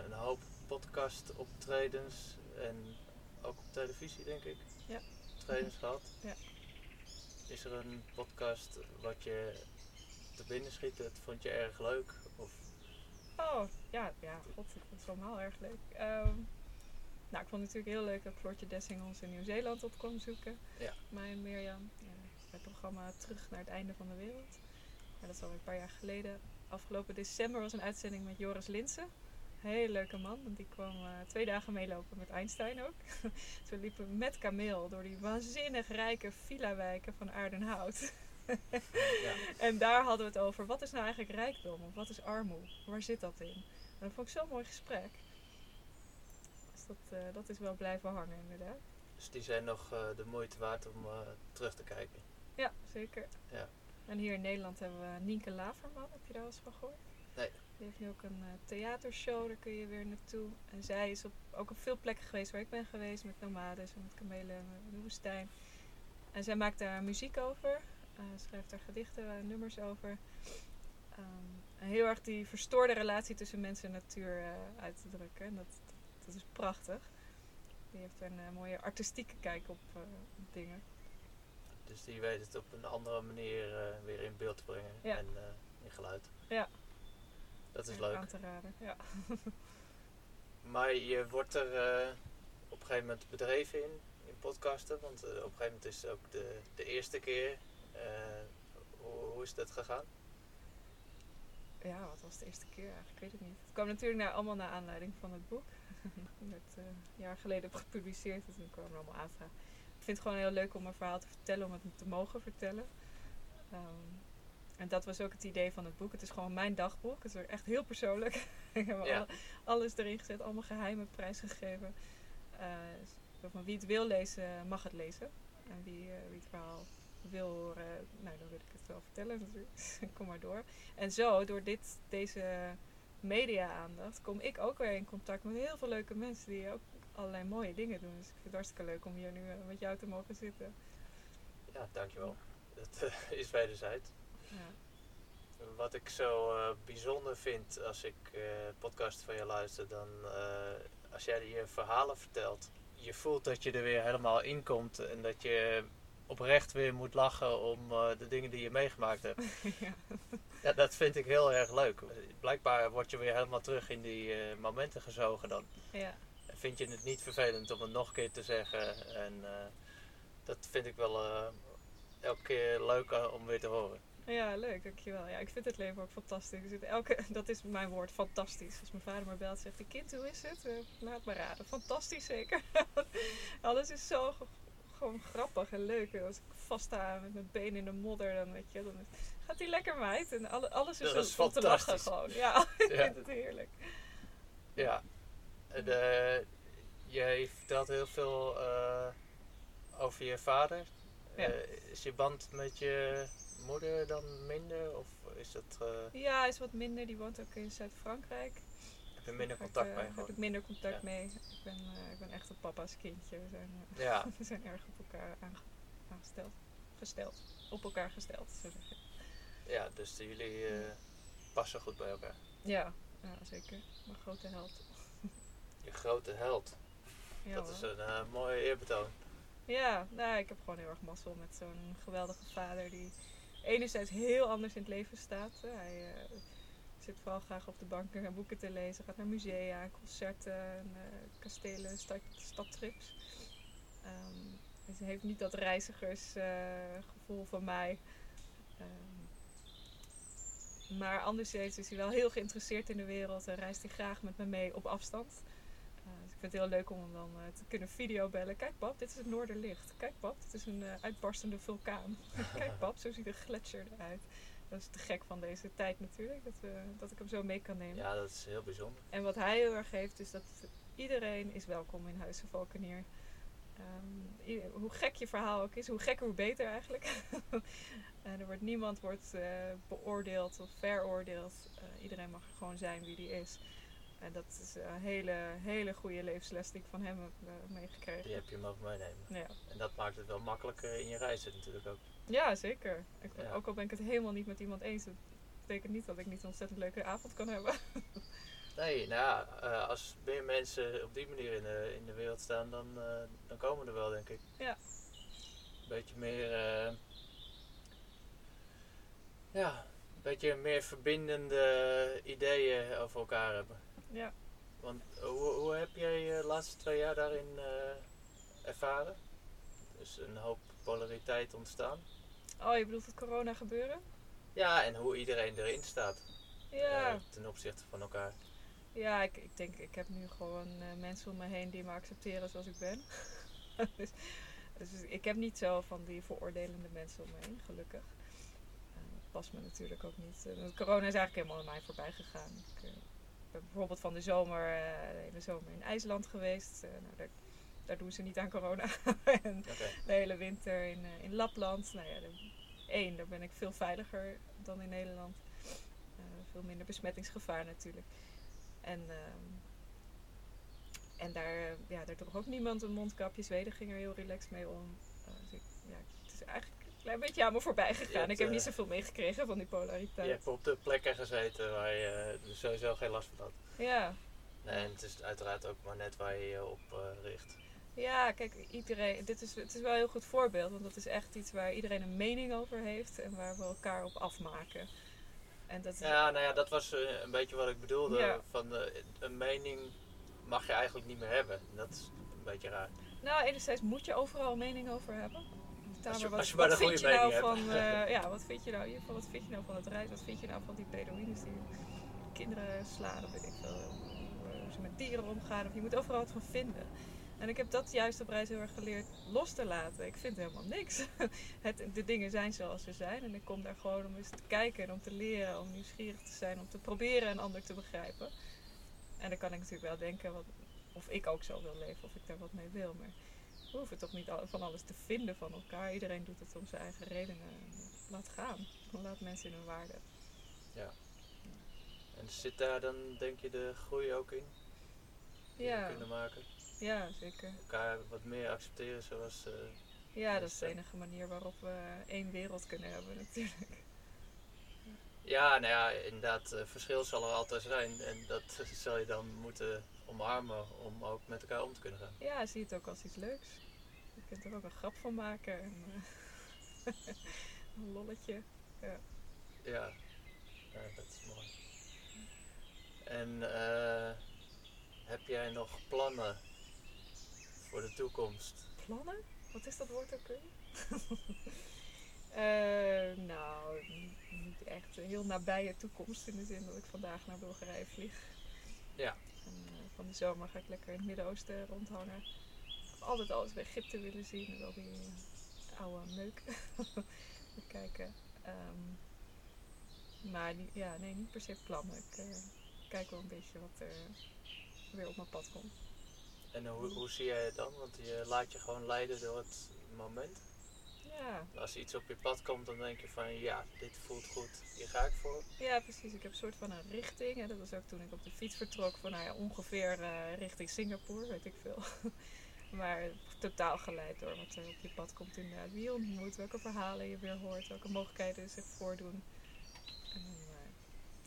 een hoop podcast optredens en ook op televisie denk ik. Ja. Optredens gehad. Ja. Is er een podcast wat je te binnen schiet, dat vond je erg leuk? Of? Oh, ja, ja, god, ik vond het allemaal erg leuk. Um, nou, ik vond het natuurlijk heel leuk dat Floortje Dessing ons in Nieuw-Zeeland op kwam zoeken. Ja. Mij en Mirjam. Ja, het programma Terug naar het einde van de wereld. Ja, dat is alweer een paar jaar geleden. Afgelopen december was een uitzending met Joris Linsen. Hele leuke man, want die kwam uh, twee dagen meelopen met Einstein ook. Ze liepen met kameel door die waanzinnig rijke villa-wijken van Aardenhout. Ja. En daar hadden we het over. Wat is nou eigenlijk rijkdom? Of wat is armoede? Waar zit dat in? En dat vond ik zo'n mooi gesprek. Dus dat, uh, dat is wel blijven hangen inderdaad. Dus die zijn nog uh, de moeite waard om uh, terug te kijken? Ja, zeker. Ja. En hier in Nederland hebben we Nienke Laverman. Heb je daar wel eens van gehoord? Nee. Die heeft nu ook een theatershow. Daar kun je weer naartoe. En zij is op, ook op veel plekken geweest waar ik ben geweest. Met nomades en met kamelen en de woestijn. En zij maakt daar muziek over. Uh, schrijft daar gedichten, uh, nummers over. Um, heel erg die verstoorde relatie tussen mens en natuur uh, uit te drukken. En dat, dat, dat, is prachtig. Die heeft een eh, mooie artistieke kijk op eh, dingen. Dus die weet het op een andere manier eh, weer in beeld te brengen Ja. en eh, in geluid. Ja. Dat is leuk. Aan te raden. Ja. Maar je wordt er eh, op een gegeven moment bedreven in, in podcasten. Want eh, op een gegeven moment is het ook de, de eerste keer. Eh, hoe, hoe is dat gegaan? ja, wat was de eerste keer eigenlijk? Ik weet het niet. Het kwam natuurlijk naar, allemaal naar aanleiding van het boek. dat werd eh, een jaar geleden gepubliceerd. En toen kwamen er allemaal aanvragen. Ik vind het gewoon heel leuk om mijn verhaal te vertellen, om het te mogen vertellen. Ehm, en dat was ook het idee van het boek. Het is gewoon mijn dagboek. Het is echt heel persoonlijk. ik heb Ja. alle- alles erin gezet, allemaal geheimen prijsgegeven. Eh, zo van wie het wil lezen, mag het lezen. En wie, wie het verhaal wil horen, nou dan wil ik het wel vertellen natuurlijk. Kom maar door. En zo, door dit, deze media-aandacht, kom ik ook weer in contact met heel veel leuke mensen die ook allerlei mooie dingen doen. Dus ik vind het hartstikke leuk om hier nu eh, met jou te mogen zitten. Ja, dankjewel. Dat eh, is wederzijds. Ja. Wat ik zo eh, bijzonder vind als ik eh podcast van je luister, dan eh, als jij je verhalen vertelt, je voelt dat je er weer helemaal in komt en dat je oprecht weer moet lachen om eh, de dingen die je meegemaakt hebt. ja. Ja, dat vind ik heel erg leuk. Blijkbaar word je weer helemaal terug in die eh, momenten gezogen dan. ja. Vind je het niet vervelend om het nog een keer te zeggen. En eh, dat vind ik wel elke keer leuk eh, om weer te horen. Ja, leuk, dankjewel. Ja, ik vind het leven ook fantastisch. Zit elke, dat is mijn woord, fantastisch. Als mijn vader me belt, zegt hij, kind, hoe is het? Laat me raden. Fantastisch zeker. Alles is zo gewoon grappig en leuk. En als ik vaststa met mijn benen in de modder, dan weet je, dan gaat hij lekker meid. En alle, alles is, Dat is zo om te lachen fantastisch. gewoon. Ja, ik Ja. vind het heerlijk. Ja. En, eh, jij vertelt heel veel eh, over je vader. Ja. Eh, is je band met je moeder dan minder? Of is dat, Ja, hij is wat minder. Die woont ook in Zuid-Frankrijk. Heb minder Daar contact mee eh, heb ik minder contact Ja. mee. Ik ben, eh, ik ben echt een papa's kindje. We zijn, eh, Ja, We zijn erg op elkaar aange- aangesteld. Gesteld. Op elkaar gesteld, zo zeg ja, dus jullie eh, passen goed bij elkaar. Ja, ja, zeker. Mijn grote held. Je grote held. Ja, dat is een eh, mooie eerbetoon. ja nou, ik heb gewoon heel erg mazzel met zo'n geweldige vader die enerzijds heel anders in het leven staat. Hij eh, zit vooral graag op de bank en boeken te lezen, gaat naar musea, concerten, en, eh, kastelen, stad, stadtrips. Ehm, dus heeft niet dat reizigersgevoel van mij. Ehm, maar anderzijds is hij wel heel geïnteresseerd in de wereld en reist hij graag met me mee op afstand. Eh, dus ik vind het heel leuk om hem dan eh, te kunnen videobellen. Kijk pap, dit is het Noorderlicht. Kijk pap, dit is een eh, uitbarstende vulkaan. Kijk pap, zo ziet een gletsjer eruit. Dat is te gek van deze tijd natuurlijk, dat, we, dat ik hem zo mee kan nemen. Ja, dat is heel bijzonder. En wat hij heel erg heeft, is dat iedereen is welkom in Huizen Valkenier. I- hoe gek je verhaal ook is, hoe gekker hoe beter eigenlijk. en er wordt, niemand wordt eh, beoordeeld of veroordeeld. Eh, iedereen mag gewoon zijn wie die is. En dat is een hele, hele goede levensles die ik van hem heb eh, meegekregen. Die heb je mogen meenemen. Ja. En dat maakt het wel makkelijker in je reizen natuurlijk ook. Ja, zeker. Ik, Ja. Ook al ben ik het helemaal niet met iemand eens. Dat betekent niet dat ik niet een ontzettend leuke avond kan hebben. Nee, nou ja, eh, als meer mensen op die manier in de, in de wereld staan, dan, eh, dan komen er wel, denk ik. Ja. Een beetje meer, eh, ja, een beetje meer verbindende ideeën over elkaar hebben. ja. Want hoe, hoe heb jij de laatste twee jaar daarin ervaren? Dus een hoop polariteit ontstaan. Oh, je bedoelt het corona gebeuren? Ja, en hoe iedereen erin staat Ja. eh, ten opzichte van elkaar. Ja, ik, ik denk, ik heb nu gewoon eh, mensen om me heen die me accepteren zoals ik ben. dus, dus ik heb niet zo van die veroordelende mensen om me heen, gelukkig. Eh, dat past me natuurlijk ook niet. Corona is eigenlijk helemaal aan mij voorbij gegaan. Ik ben bijvoorbeeld van de zomer, de hele zomer in IJsland geweest. Nou, daar, daar doen ze niet aan corona. en de hele winter in, eh, in Lapland. Nou ja, de- één, daar ben ik veel veiliger dan in Nederland. Eh, veel minder besmettingsgevaar natuurlijk. En, ehm, en daar, eh, ja, daar droeg ook niemand een mondkapje. Zweden ging er heel relaxed mee om. Dus ik, ja, het is eigenlijk een klein beetje aan me voorbij gegaan. hebt, ik heb niet zoveel meegekregen van die polariteit. Je hebt op de plekken gezeten waar je sowieso geen last van had. Ja, Nee, en het is uiteraard ook maar net waar je je op richt. Ja, kijk, iedereen, dit is, het is wel een heel goed voorbeeld, want dat is echt iets waar iedereen een mening over heeft en waar we elkaar op afmaken. En dat Ja, nou ja, dat was eh, een beetje wat ik bedoelde. Ja. Van eh, een mening mag je eigenlijk niet meer hebben. Dat is een beetje raar. Nou, enerzijds moet je overal een mening over hebben. Als je- wat, als je maar wat een vind je nou mening van, eh, ja, wat vind je nou, geval, wat vind je nou van het rijden? Wat vind je nou van die Bedouines die kinderen slaan of weet ik veel, hoe ze met dieren omgaan? Of je moet overal wat van vinden. En ik heb dat juist op reis heel erg geleerd los te laten. Ik vind helemaal niks. Het, de dingen zijn zoals ze zijn en ik kom daar gewoon om eens te kijken en om te leren, om nieuwsgierig te zijn, om te proberen een ander te begrijpen. En dan kan ik natuurlijk wel denken wat, of ik ook zo wil leven, of ik daar wat mee wil. Maar we hoeven toch niet van alles te vinden van elkaar. Iedereen doet het om zijn eigen redenen. Laat gaan. Laat mensen in hun waarde. En zit daar dan, denk je, de groei ook in? Die Ja. we kunnen maken? Ja, zeker. Elkaar wat meer accepteren zoals... eh, Ja, dat is de enige manier waarop we één wereld kunnen hebben natuurlijk. Ja, nou ja, inderdaad, eh, verschil zal er altijd zijn. En dat zal je dan moeten omarmen om ook met elkaar om te kunnen gaan. Ja, zie het ook als iets leuks. Je kunt er ook een grap van maken. En, eh, een lolletje. Ja, ja dat is mooi. En eh, heb jij nog plannen voor de toekomst? Plannen? Wat is dat woord ook weer? Eh, nou, niet- echt een heel nabije toekomst in de zin dat ik vandaag naar Bulgarije vlieg. Ja. En eh, van de zomer ga ik lekker in het Midden-Oosten rondhangen. Ik heb altijd alles bij Egypte willen zien en al die eh, oude meuk bekijken. Ehm, maar ja, nee, niet per se plannen. Ik kijk wel een beetje wat er weer op mijn pad komt. En hoe, hoe zie jij het dan? Want je laat je gewoon leiden door het moment. Ja, Als iets op je pad komt, dan denk je van ja, dit voelt goed, hier ga ik voor. Ja, precies. Ik heb een soort van een richting. En dat was ook toen ik op de fiets vertrok van nou ja, ongeveer eh, richting Singapore, weet ik veel. maar totaal geleid door wat er op je pad komt inderdaad. Wie je ontmoet, welke verhalen je weer hoort, welke mogelijkheden zich voordoen. En dan eh,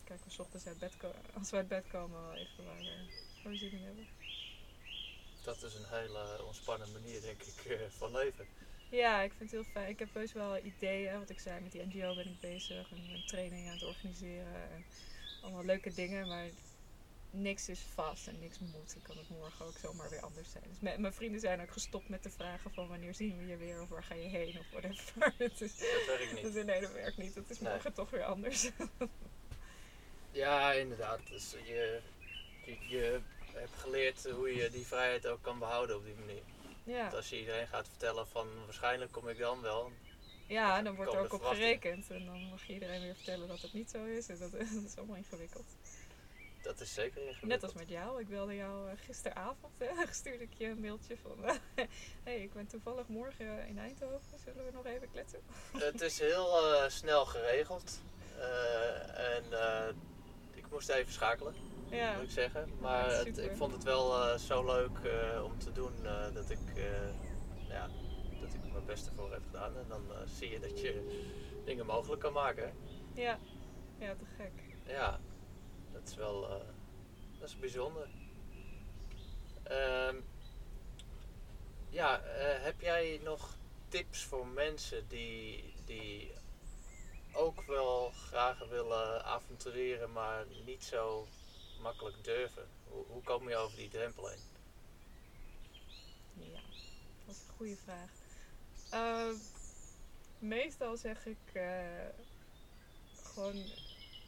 kijken we 's ochtends uit bed als we uit bed komen wel even waar we, waar we zin in hebben. Dat is een hele ontspannen manier, denk ik, eh, van leven. Ja, ik vind het heel fijn. Ik heb best wel ideeën. Wat ik zei, met die NGO ben ik bezig. En ik ben trainingen aan het organiseren. En allemaal leuke dingen. Maar niks is vast en niks moet. Dan kan het morgen ook zomaar weer anders zijn. Dus mijn, mijn vrienden zijn ook gestopt met te vragen van wanneer zien we je weer. Of waar ga je heen of whatever. Is, Dat werkt niet. dat nee, dat werkt niet. Het is Nee. morgen toch weer anders. Ja, inderdaad. Dus je, je, je hebt geleerd hoe je die vrijheid ook kan behouden op die manier. ja. Want als je iedereen gaat vertellen van waarschijnlijk kom ik dan wel. ja, dan wordt er ook op gerekend. En dan mag je iedereen weer vertellen dat het niet zo is. En dat, dat is allemaal ingewikkeld. Dat is zeker ingewikkeld. Net als met jou. Ik belde jou eh, gisteravond. Hè, stuurde ik je een mailtje van... Hé, hey, ik ben toevallig morgen in Eindhoven. Zullen we nog even kletsen? Het is heel eh, snel geregeld. Eh, en eh, ik moest even schakelen, Ja, moet ik zeggen. Maar Ja, het- ik vond het wel eh, zo leuk eh, om te doen eh, dat, ik, ja, dat ik er mijn beste voor heb gedaan. En dan zie je dat je dingen mogelijk kan maken. hè. ja. Ja, te gek. Ja, dat is wel dat is bijzonder. Ehm, ja, heb jij nog tips voor mensen die, die ook wel graag willen avontureren, maar niet zo makkelijk durven? Hoe, hoe kom je over die drempel heen? Ja, dat is een goede vraag. Eh, meestal zeg ik eh, gewoon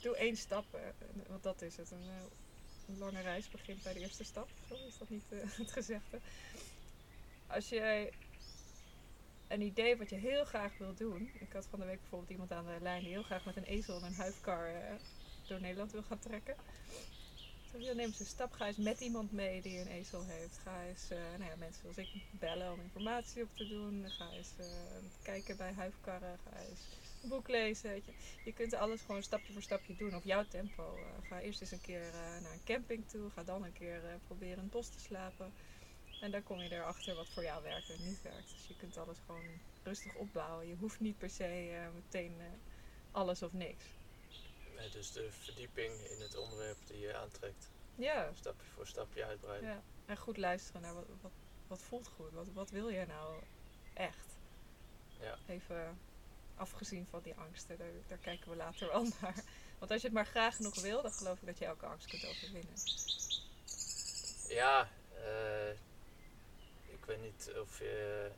doe één stap. eh, want dat is het. Een, lange reis begint bij de eerste stap. Zo is dat niet het gezegde. Als jij een idee wat je heel graag wil doen. Ik had van de week bijvoorbeeld iemand aan de lijn die heel graag met een ezel en een huifkar door Nederland wil gaan trekken. Neem eens een stap. Ga eens met iemand mee die een ezel heeft. Ga eens eh, nou ja, mensen zoals ik bellen om informatie op te doen. Ga eens eh, kijken bij huifkarren. Ga eens een boek lezen. Weet je. je kunt alles gewoon stapje voor stapje doen op jouw tempo. Eh, ga eerst eens een keer naar een camping toe. Ga dan een keer proberen in het bos te slapen. En dan kom je erachter wat voor jou werkt en niet werkt. Dus je kunt alles gewoon rustig opbouwen. Je hoeft niet per se meteen alles of niks. Eh, dus de verdieping in het onderwerp die je aantrekt, Ja, stapje voor stapje uitbreiden. Ja, en goed luisteren naar wat, wat, wat voelt goed? Wat, wat wil je nou echt? Ja. Even afgezien van die angsten, daar, daar kijken we later wel naar. Want als je het maar graag genoeg wil, dan geloof ik dat je elke angst kunt overwinnen. Ja, eh, ik weet niet of je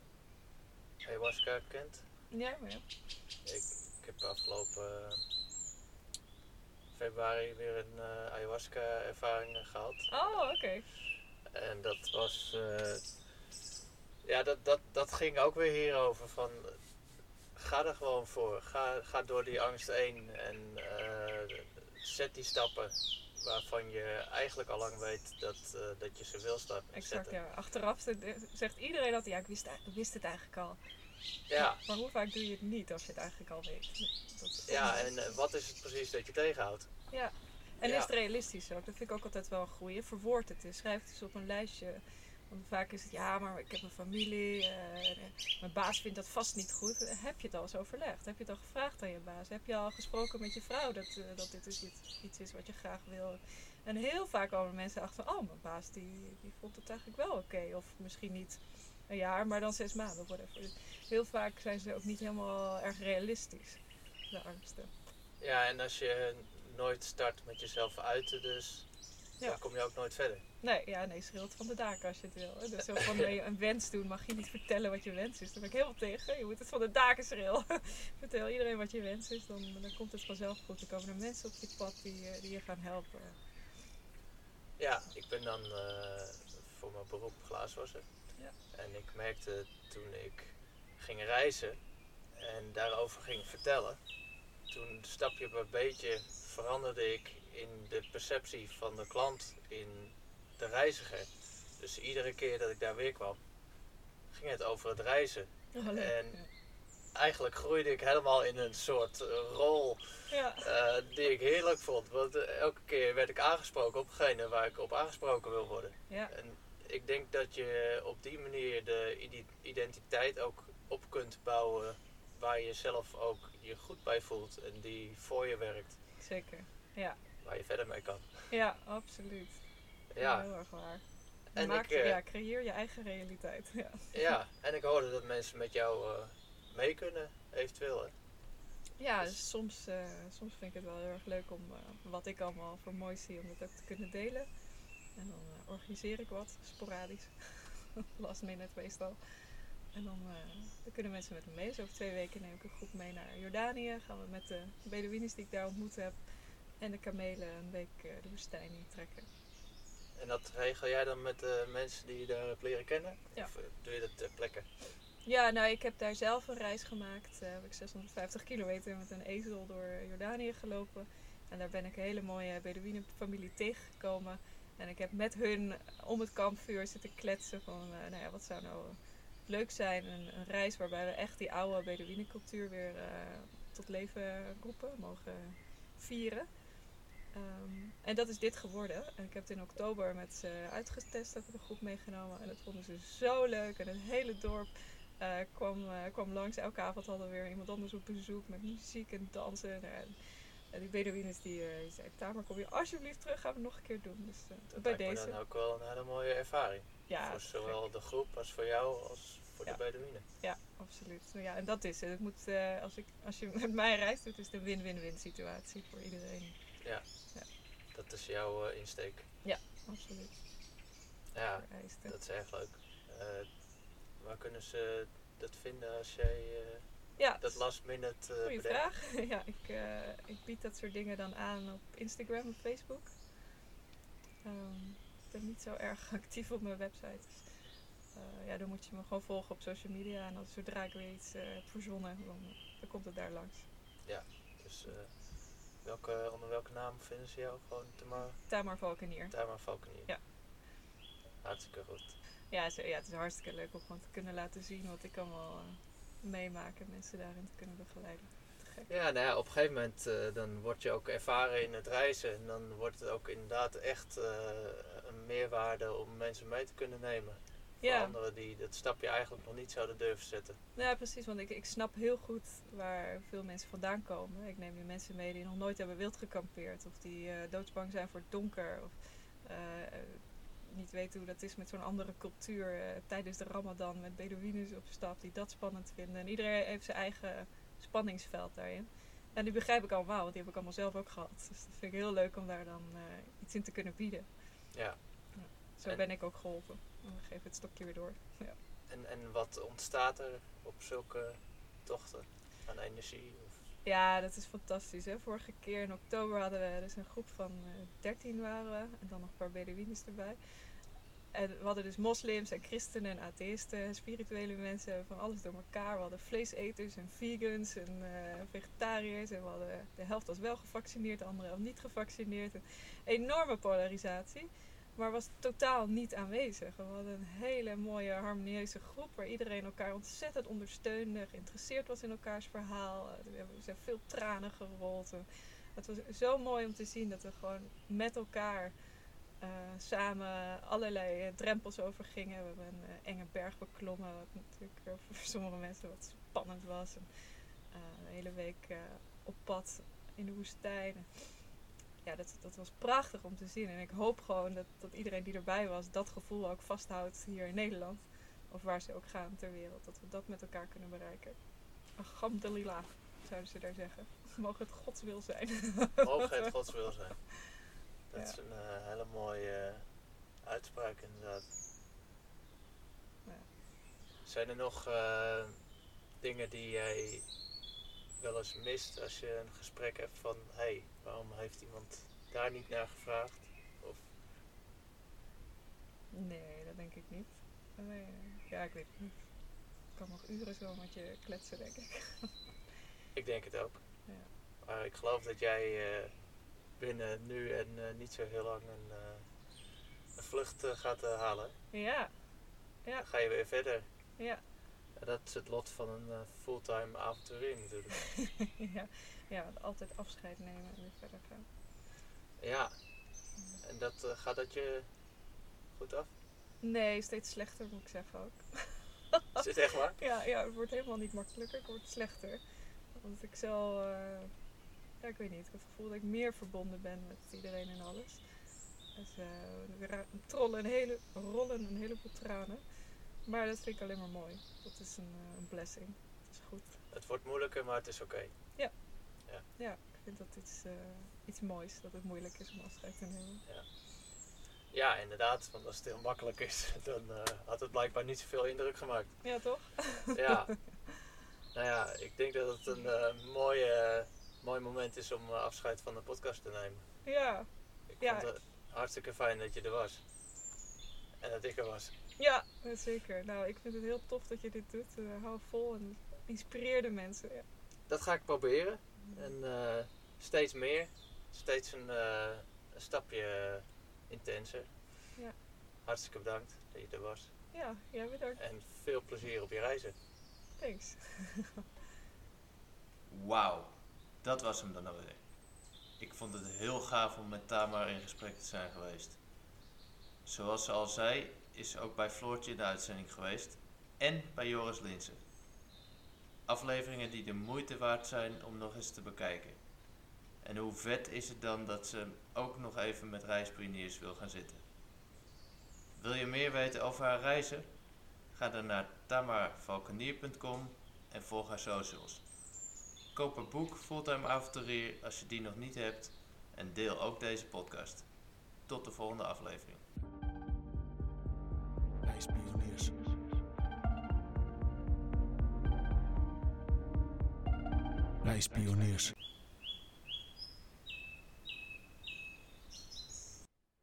ayahuasca kent. Ja, maar ja. Ik, ik heb afgelopen februari weer een eh, ayahuasca ervaring gehad. Oh, oké. En dat was. eh, ja, dat, dat, dat ging ook weer hierover. Van, ga er gewoon voor. Ga, ga door die angst heen. En eh, zet die stappen waarvan je eigenlijk al lang weet dat, dat je ze wil sta- Exact, zetten. ja. Achteraf zegt- iedereen dat, ja, ik wist, wist het eigenlijk al. Ja, Maar hoe vaak doe je het niet als je het eigenlijk al weet? Dat ja, en eh, wat is het precies dat je tegenhoudt? Ja. En Ja. is het realistisch ook? Dat vind ik ook altijd wel een goeie. Verwoord het eens. Schrijf het eens op een lijstje. Want vaak is het, ja, maar ik heb een familie. eh, mijn baas vindt dat vast niet goed. Heb je het al eens overlegd? Heb je het al gevraagd aan je baas? Heb je al gesproken met je vrouw dat, eh, dat dit dus iets, iets is wat je graag wil? En heel vaak komen mensen achter, oh, mijn baas die, die vond het eigenlijk wel oké. Of misschien niet een jaar, maar dan zes maanden. Whatever. Dus heel vaak zijn ze ook niet helemaal erg realistisch, de angsten. Ja, en als je nooit start met jezelf uiten, dus Ja. dan kom je ook nooit verder. Nee, ja, nee, schreeuwt van de daken als je het wil. Dus zo van een wens doen, mag je niet vertellen wat je wens is. Daar ben ik heel tegen. Je moet het van de daken schreeuwen. Vertel iedereen wat je wens is, dan, dan komt het vanzelf goed. Er komen er mensen op je pad die, eh, die je gaan helpen. Ja, ik ben dan eh, voor mijn beroep glaaswasser. Ja. En ik merkte toen ik ging reizen en daarover ging vertellen, toen stapje bij beetje veranderde ik in de perceptie van de klant in de reiziger. Dus iedere keer dat ik daar weer kwam, ging het over het reizen. Oh. En- Eigenlijk groeide ik helemaal in een soort eh, rol ja. eh, die ik heerlijk vond. Want eh, elke keer werd ik aangesproken op degene waar ik op aangesproken wil worden. Ja. En ik denk dat je op die manier de ide- identiteit ook op kunt bouwen waar je zelf ook je goed bij voelt en die voor je werkt, zeker. Ja. waar je verder mee kan. ja, absoluut. Ja, Heel erg waar. En Maak, ik, eh, ja, creëer je eigen realiteit. Ja. ja, en ik hoorde dat mensen met jou eh, mee kunnen, eventueel. Hè? Ja, Dus- dus soms, eh, soms vind ik het wel heel erg leuk om wat ik allemaal voor mooi zie, om dat ook te kunnen delen. En dan organiseer ik wat, sporadisch. Last minute meestal. En dan, eh, dan kunnen mensen met me mee. Dus over twee weken neem ik een groep mee naar Jordanië. Gaan we met de Beduïnes die ik daar ontmoet heb en de kamelen een week eh, de woestijn in trekken. En dat regel jij dan met de mensen die je daar hebt leren kennen? Ja. Of eh, doe je dat ter plekke? Ja, nou, ik heb daar zelf een reis gemaakt. Eh, heb ik 650 kilometer met een ezel door Jordanië gelopen. En daar ben ik een hele mooie Bedouinenfamilie tegengekomen. En ik heb met hun om het kampvuur zitten kletsen van, eh, nou ja, wat zou nou leuk zijn. Een, reis waarbij we echt die oude Bedouinencultuur weer eh, tot leven roepen, mogen vieren. Ehm, en dat is dit geworden. En ik heb het in oktober met ze uitgetest, heb ik een groep meegenomen. En dat vonden ze zo leuk. En het hele dorp eh, kwam, eh, kwam langs. Elke avond hadden we weer iemand anders op bezoek met muziek en dansen. En, en die Bedouines die, eh, die zei, Tamer kom je alsjeblieft terug, gaan we nog een keer doen. Dus eh, Dat bij deze. dan ook wel een hele mooie ervaring. Ja, voor zowel de groep als voor jou als voor Ja. de Bedouinen. Ja, absoluut. Ja, en dat is het. het moet, eh, als, ik, als je met mij reist, doet, is het een win-win-win situatie voor iedereen. Dat is jouw insteek. Absoluut. Ja, dat is erg leuk. Waar kunnen ze dat vinden als jij Ja, dat last minute goede bedenkt? vraag. ja, ik, eh, ik bied dat soort dingen dan aan op Instagram en Facebook. Ehm, ik ben niet zo erg actief op mijn website. Dus, eh, ja, dan moet je me gewoon volgen op social media. En dan zodra ik weer iets heb verzonnen, dan, dan komt het daar langs. Dus eh, welke, onder welke naam vinden ze jou? Gewoon Tamar, Tamar Valkenier. Tamar Valkenier. Ja. Hartstikke goed. Ja, zo, ja, het is hartstikke leuk om gewoon te kunnen laten zien wat ik allemaal eh, meemaak en mensen daarin te kunnen begeleiden. Te gek. Ja, nou ja, op een gegeven moment eh, dan word je ook ervaren in het reizen. En dan wordt het ook inderdaad echt eh, een meerwaarde om mensen mee te kunnen nemen. Voor Ja. anderen die dat stapje eigenlijk nog niet zouden durven zetten. Nou ja, precies, want ik, ik snap heel goed waar veel mensen vandaan komen. Ik neem nu mensen mee die nog nooit hebben wild gekampeerd of die eh, doodsbang zijn voor het donker. Of, niet weten hoe dat is met zo'n andere cultuur eh, tijdens de Ramadan met Bedouines op stap die dat spannend vinden. En iedereen heeft zijn eigen spanningsveld daarin. En die begrijp ik allemaal, want die heb ik allemaal zelf ook gehad. Dus dat vind ik heel leuk om daar dan eh, iets in te kunnen bieden. Ja. Zo En- ben ik ook geholpen. Dan geef ik het stokje weer door. Ja. En, en wat ontstaat er op zulke tochten aan energie? Of, Ja, dat is fantastisch. Hè? Vorige keer in oktober hadden we dus een groep van eh 13 waren we. En dan nog een paar Bedouines erbij. En we hadden dus moslims en christenen en atheïsten, en spirituele mensen, van alles door elkaar. We hadden vleeseters en vegans en eh, vegetariërs. En we hadden, de helft was wel gevaccineerd, de andere helft niet gevaccineerd. Een enorme polarisatie, maar was totaal niet aanwezig. We hadden een hele mooie harmonieuze groep waar iedereen elkaar ontzettend ondersteunde, geïnteresseerd was in elkaars verhaal. Eh, er zijn veel tranen gerold. Het was zo mooi om te zien dat we gewoon met elkaar eh, samen allerlei eh, drempels overgingen. We hebben een eh, enge berg beklommen, wat natuurlijk voor sommige mensen wat spannend was. En, een hele week op pad in de woestijn. Ja, dat, dat was prachtig om te zien. En ik hoop gewoon dat, dat iedereen die erbij was dat gevoel ook vasthoudt hier in Nederland. Of waar ze ook gaan ter wereld. Dat we dat met elkaar kunnen bereiken. Alhamdulillah, zouden ze daar zeggen. Mogen het Gods wil zijn. mogen het Gods wil zijn. Dat Ja. is een eh, hele mooie eh, uitspraak inderdaad. Ja. Zijn er nog eh, dingen die jij wel eens mist als je een gesprek hebt van... Hé, hey, waarom heeft iemand daar niet naar gevraagd? Of Nee, dat denk ik niet. Nee, ja, ik weet het niet. Ik kan nog uren zo met je kletsen, denk ik. ik denk het ook. Ja. Maar ik geloof dat jij binnen nu en eh, niet zo heel lang een, eh, een vlucht eh, gaat halen. Ja, Ja. Dan ga je weer verder. ja, Ja, dat is het lot van een fulltime avonturier natuurlijk. ja. Ja, altijd afscheid nemen en weer verder gaan. Ja, en dat, gaat dat je goed af? Nee, steeds slechter moet ik zeggen ook. Is het echt waar? Ja, ja, het wordt helemaal niet makkelijker, het wordt slechter. Want ik zal, ja, ik weet niet, ik heb het gevoel dat ik meer verbonden ben met iedereen en alles. Dus eh, we ra- trollen een hele, rollen een heleboel tranen. Maar dat vind ik alleen maar mooi. Dat is een, eh, een blessing. Dat is goed. Het wordt moeilijker, maar het is oké. Ja, ik vind dat iets, eh, iets moois, dat het moeilijk is om afscheid te nemen. Ja, inderdaad. Want als het heel makkelijk is, dan eh, had het blijkbaar niet zoveel indruk gemaakt. Ja, toch? Ja. nou ja, ik denk dat het een eh, mooi, eh, mooi moment is om eh, afscheid van de podcast te nemen. Ja, Ik Ja. vond het hartstikke fijn dat je er was. En dat ik er was. ja, zeker. Nou, ik vind het heel tof dat je dit doet. Eh, hou vol en inspireer de mensen. Ja. Dat ga ik proberen. En eh, steeds meer. Steeds een, eh, een stapje intenser. Ja. Hartstikke bedankt dat je er was. Ja, jij bedankt. En veel plezier op je reizen. Thanks. Wauw, dat was hem dan alweer. Ik vond het heel gaaf om met Tamar in gesprek te zijn geweest. Zoals ze al zei, is ze ook bij Floortje in de uitzending geweest en bij Joris Linsen. Afleveringen die de moeite waard zijn om nog eens te bekijken. En hoe vet is het dan dat ze ook nog even met reispioniers wil gaan zitten. Wil je meer weten over haar reizen? Ga dan naar tamarvalkenier.com en volg haar socials. Koop een boek Fulltime Avonturier als je die nog niet hebt en deel ook deze podcast. Tot de volgende aflevering. Reispioniers.